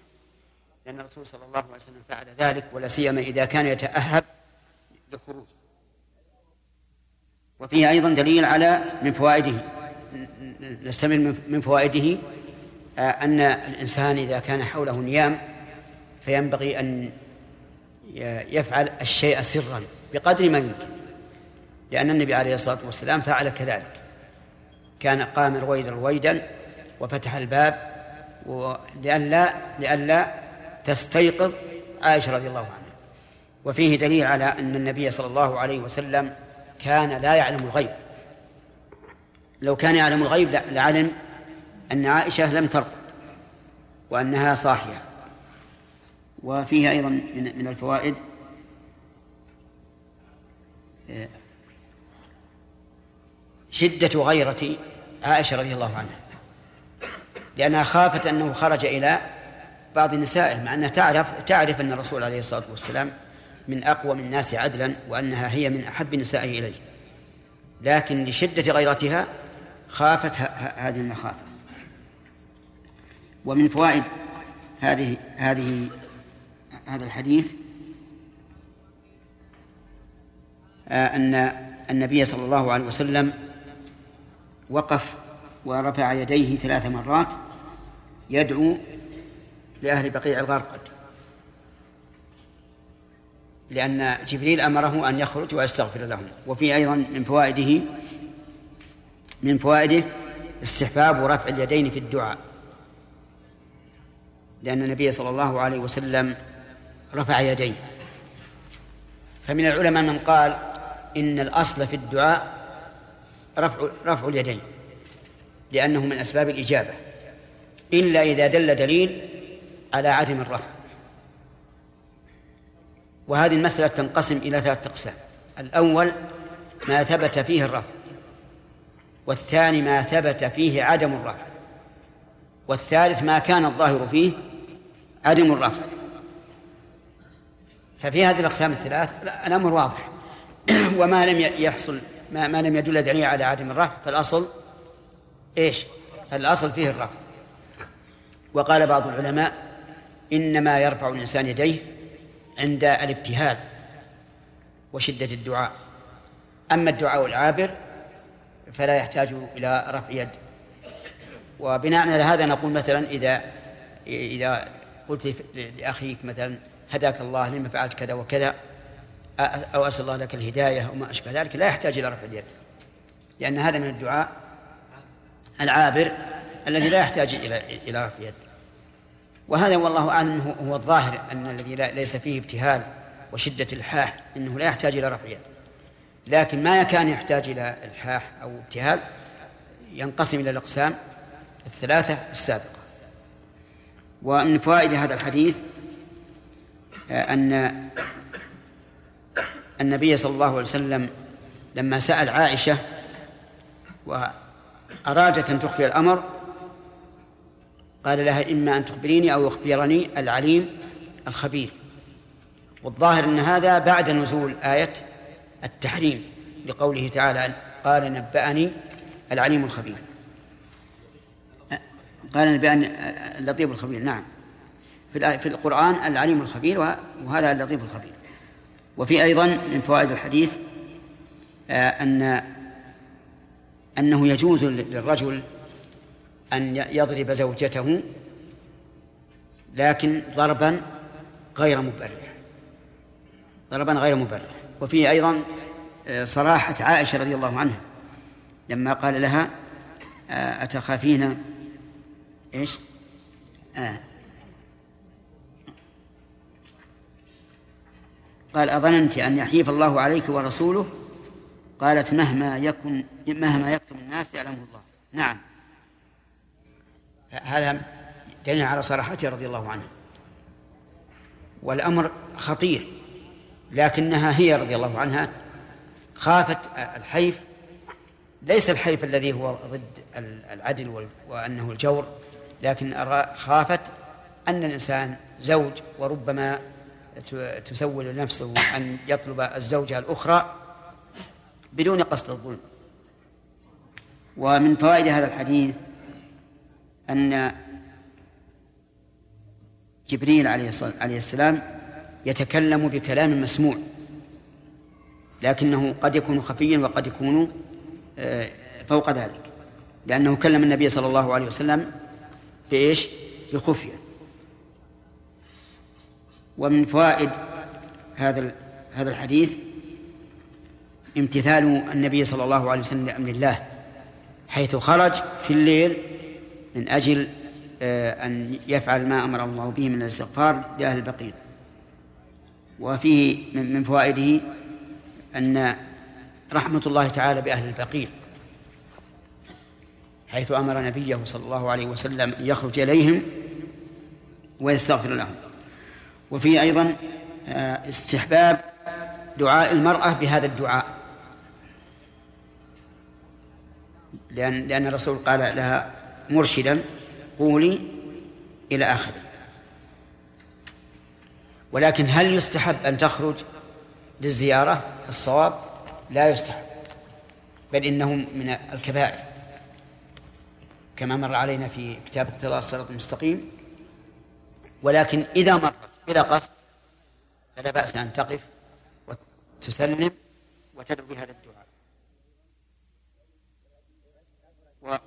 لأن الرسول صلى الله عليه وسلم فعل ذلك ولا سيما إذا كان يتأهب للخروج وفيه أيضا دليل على من فوائده. نستمر من فوائده آه، أن الإنسان إذا كان حوله نيام فينبغي أن يفعل الشيء سرا بقدر ما يمكن. لأن النبي عليه الصلاة والسلام فعل كذلك. كان قام رويدا رويدا وفتح الباب لئلا لئلا تستيقظ عائشة رضي الله عنها. وفيه دليل على أن النبي صلى الله عليه وسلم كان لا يعلم الغيب. لو كان يعلم الغيب لعلم أن عائشة لم ترقد وأنها صاحية. وفيه أيضا من الفوائد آه، شدة غيرة عائشة رضي الله عنها لأنها خافت أنه خرج إلى بعض نسائه مع أنها تعرف تعرف أن الرسول عليه الصلاة والسلام من أقوى من الناس عدلا وأنها هي من أحب نسائه إليه. لكن لشدة غيرتها خافت هذه المخافة. ومن فوائد هذه هذه هذا الحديث آه، أن النبي صلى الله عليه وسلم وقف ورفع يديه ثلاث مرات يدعو لأهل بقيع الغرقد. لأن جبريل أمره أن يخرج ويستغفر لهم. وفي أيضا من فوائده من فوائده استحباب رفع اليدين في الدعاء. لأن النبي صلى الله عليه وسلم رفع يديه. فمن العلماء من قال إن الأصل في الدعاء رفع رفع اليدين لأنه من أسباب الإجابة. إلا إذا دل دليل على عدم الرفع. وهذه المسألة تنقسم إلى ثلاثة أقسام. الأول ما ثبت فيه الرفع والثاني ما ثبت فيه عدم الرفع والثالث ما كان الظاهر فيه عدم الرفع. ففي هذه الأقسام الثلاث الأمر واضح. وما لم يحصل ما, ما لم يدل دليل على عدم الرفع فالأصل إيش؟ الأصل فيه الرفع. وقال بعض العلماء إنما يرفع الإنسان يديه عند الابتهال وشدة الدعاء. أما الدعاء العابر فلا يحتاج إلى رفع يد. وبناء على هذا نقول مثلا إذا إذا قلت لأخيك مثلا هداك الله لما فعلت كذا وكذا أو أسأل الله لك الهداية وما أشبه ذلك لا يحتاج إلى رفع اليد. لأن هذا من الدعاء العابر الذي لا يحتاج إلى إلى رفع يد. وهذا والله أعلم هو الظاهر أن الذي ليس فيه ابتهال وشدة الحاح إنه لا يحتاج إلى رفع يد. لكن ما كان يحتاج إلى الحاح أو ابتهال ينقسم إلى الأقسام الثلاثة السابقة. ومن فوائد هذا الحديث آه، أن النبي صلى الله عليه وسلم لما سأل عائشة وأرادت أن تخفي الأمر قال لها إما أن تخبريني أو يخبرني العليم الخبير. والظاهر أن هذا بعد نزول آية التحريم لقوله تعالى قال نبأني العليم الخبير. قال نبأني اللطيف الخبير نعم. في القرآن العليم الخبير وهذا اللطيف الخبير. وفي أيضا من فوائد الحديث آه، أن أنه يجوز للرجل أن يضرب زوجته لكن ضربا غير مبرح. ضربا غير مبرح. وفيه أيضا آه، صراحة عائشة رضي الله عنها لما قال لها آه، أتخافين؟ إيش؟ آه. قال أظننت أن يحيف الله عليك ورسوله؟ قالت مهما يكن مهما يكتم الناس يعلمه الله. نعم. هذا دليل على صراحته رضي الله عنها والأمر خطير لكنها هي رضي الله عنها خافت الحيف ليس الحيف الذي هو ضد العدل وأنه الجور لكن خافت أن الإنسان زوج وربما تسول نفسه أن يطلب الزوجة الأخرى بدون قصد الظلم. ومن فوائد هذا الحديث أن جبريل عليه السلام يتكلم بكلام مسموع لكنه قد يكون خفيا وقد يكون آه، فوق ذلك لأنه كلم النبي صلى الله عليه وسلم بإيش؟ بخفية ومن فوائد هذا هذا الحديث امتثال النبي صلى الله عليه وسلم لأمر الله حيث خرج في الليل من أجل آه، أن يفعل ما أمر الله به من الاستغفار لأهل البقيع. وفيه من فوائده أن رحمة الله تعالى بأهل البقيع حيث أمر نبيه صلى الله عليه وسلم أن يخرج إليهم ويستغفر لهم. وفيه أيضا آه، استحباب دعاء المرأة بهذا الدعاء. لأن لأن الرسول قال لها مرشدا قولي إلى آخره. ولكن هل يستحب أن تخرج للزيارة؟ الصواب لا يستحب بل إنه من الكبائر. كما مر علينا في كتاب اقتضاء الصراط المستقيم. ولكن إذا مرت بلا قصد فلا بأس أن تقف وتسلم وتدعو بهذا الدعاء.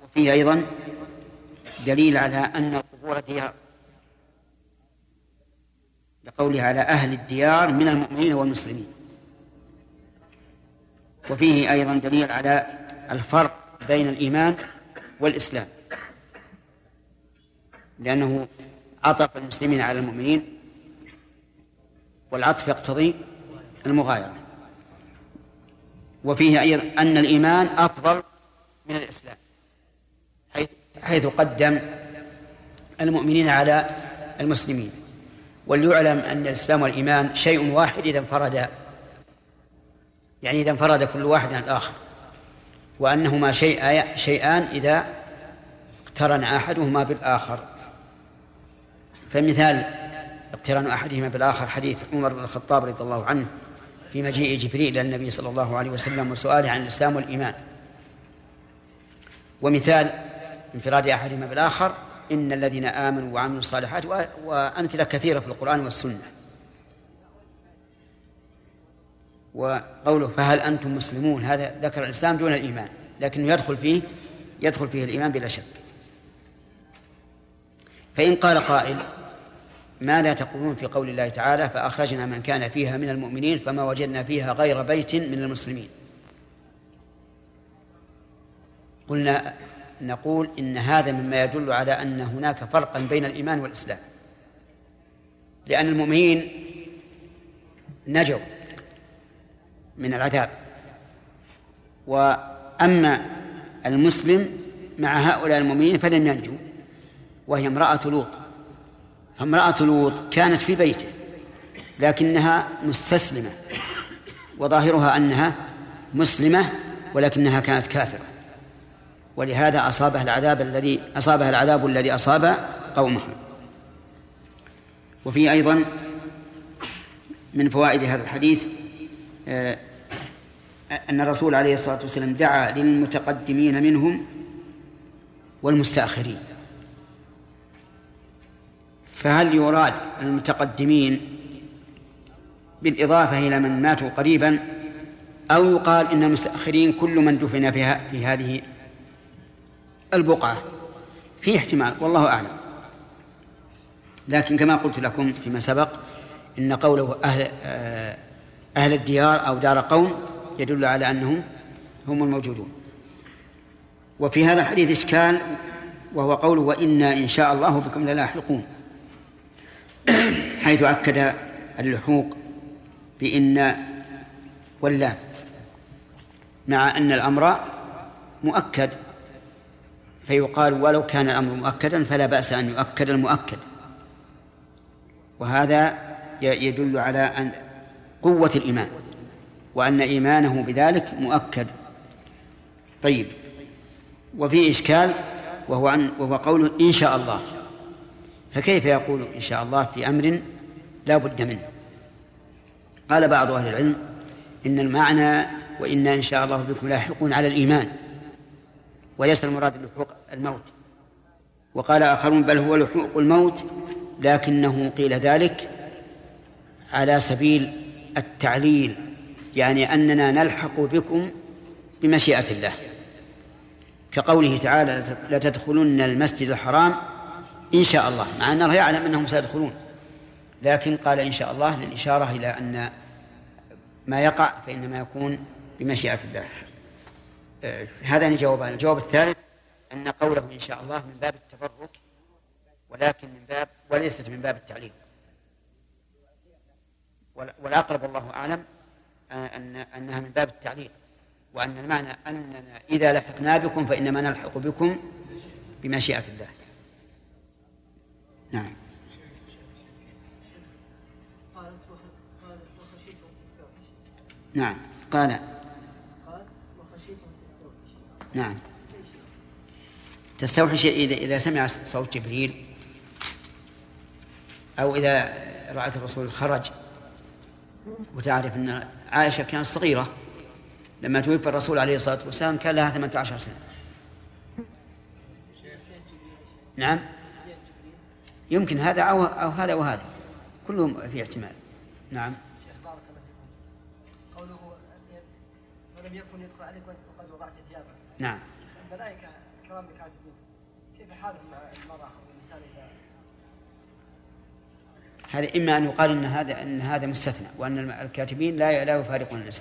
وفيه أيضا دليل على أن القبور هي لقوله على أهل الديار من المؤمنين والمسلمين. وفيه أيضا دليل على الفرق بين الإيمان والإسلام. لأنه عطف المسلمين على المؤمنين والعطف يقتضي المغايرة. وفيه أيضا أن الإيمان أفضل من الإسلام. حيث, قدم المؤمنين على المسلمين. وليعلم أن الإسلام والإيمان شيء واحد إذا انفردا يعني إذا انفرد كل واحد عن الآخر. وأنهما شيء شيئان إذا اقترن أحدهما بالآخر. فمثال اقتران أحدهما بالآخر حديث عمر بن الخطاب رضي الله عنه في مجيء جبريل إلى النبي صلى الله عليه وسلم وسؤاله عن الإسلام والإيمان. ومثال انفراد أحدهما بالآخر إن الذين آمنوا وعملوا الصالحات وأمثلة كثيرة في القرآن والسنة. وقوله فهل أنتم مسلمون؟ هذا ذكر الإسلام دون الإيمان لكنه يدخل فيه يدخل فيه الإيمان بلا شك. فإن قال قائل ماذا تقولون في قول الله تعالى فأخرجنا من كان فيها من المؤمنين فما وجدنا فيها غير بيت من المسلمين. قلنا نقول إن هذا مما يدل على أن هناك فرقا بين الإيمان والإسلام. لأن المؤمنين نجوا من العذاب. وأما المسلم مع هؤلاء المؤمنين فلم ينجوا وهي امرأة لوط. امرأة لوط كانت في بيته لكنها مستسلمة وظاهرها أنها مسلمة ولكنها كانت كافرة. ولهذا أصابها العذاب الذي أصابها العذاب الذي أصاب قومها وفي أيضا من فوائد هذا الحديث آه، أن الرسول عليه الصلاة والسلام دعا للمتقدمين منهم والمستأخرين. فهل يراد المتقدمين بالإضافة إلى من ماتوا قريبا أو يقال إن المستأخرين كل من دفن في هذه البقعة. في احتمال والله أعلم. لكن كما قلت لكم فيما سبق إن قوله أهل, آه، أهل الديار أو دار قوم يدل على أنهم هم الموجودون. وفي هذا الحديث إشكال وهو قوله وإنا إن شاء الله بكم للاحقون. حيث أكد اللحوق بإن واللام مع أن الأمر مؤكد. فيقال ولو كان الأمر مؤكدا فلا بأس أن يؤكد المؤكد. وهذا يدل على أن قوة الإيمان وأن إيمانه بذلك مؤكد. طيب وفي إشكال وهو عن وهو قوله إن شاء الله. فكيف يقول إن شاء الله في أمر لا بد منه؟ قال بعض أهل العلم إن المعنى وإنا إن شاء الله بكم لاحقون على الإيمان. وليس المراد لحوق الموت. وقال آخرون بل هو لحوق الموت لكنه قيل ذلك على سبيل التعليل يعني أننا نلحق بكم بمشيئة الله. كقوله تعالى لتدخلن المسجد الحرام إن شاء الله. مع أن الله يعلم أنهم سيدخلون لكن قال إن شاء الله للإشارة إلى أن ما يقع فإنما يكون بمشيئة الله. هذان جوابان. الجواب الثالث أن قوله إن شاء الله من باب التبرك ولكن من باب وليست من باب التعليل. والأقرب والله أعلم أن أنها من باب التعليل. وأن المعنى أننا إذا لحقنا بكم فإنما نلحق بكم بمشيئة الله. نعم. نعم. قال نعم. تستوحش إذا إذا سمع صوت جبريل أو إذا رأت الرسول خرج وتعرف أن عائشة كانت صغيرة لما توفي الرسول عليه الصلاة والسلام كان لها 18 سنة. نعم. يمكن هذا أو, أو هذا وهذا. كلهم في احتمال. نعم قوله ولم يكن يدخل عليك وقد وضعت ثيابك نعم. كيف حال المرأة إذا هذا إما أن يقال إن هذا أن هذا مستثنى وأن الكاتبين لا لا يفارقون الإنسان.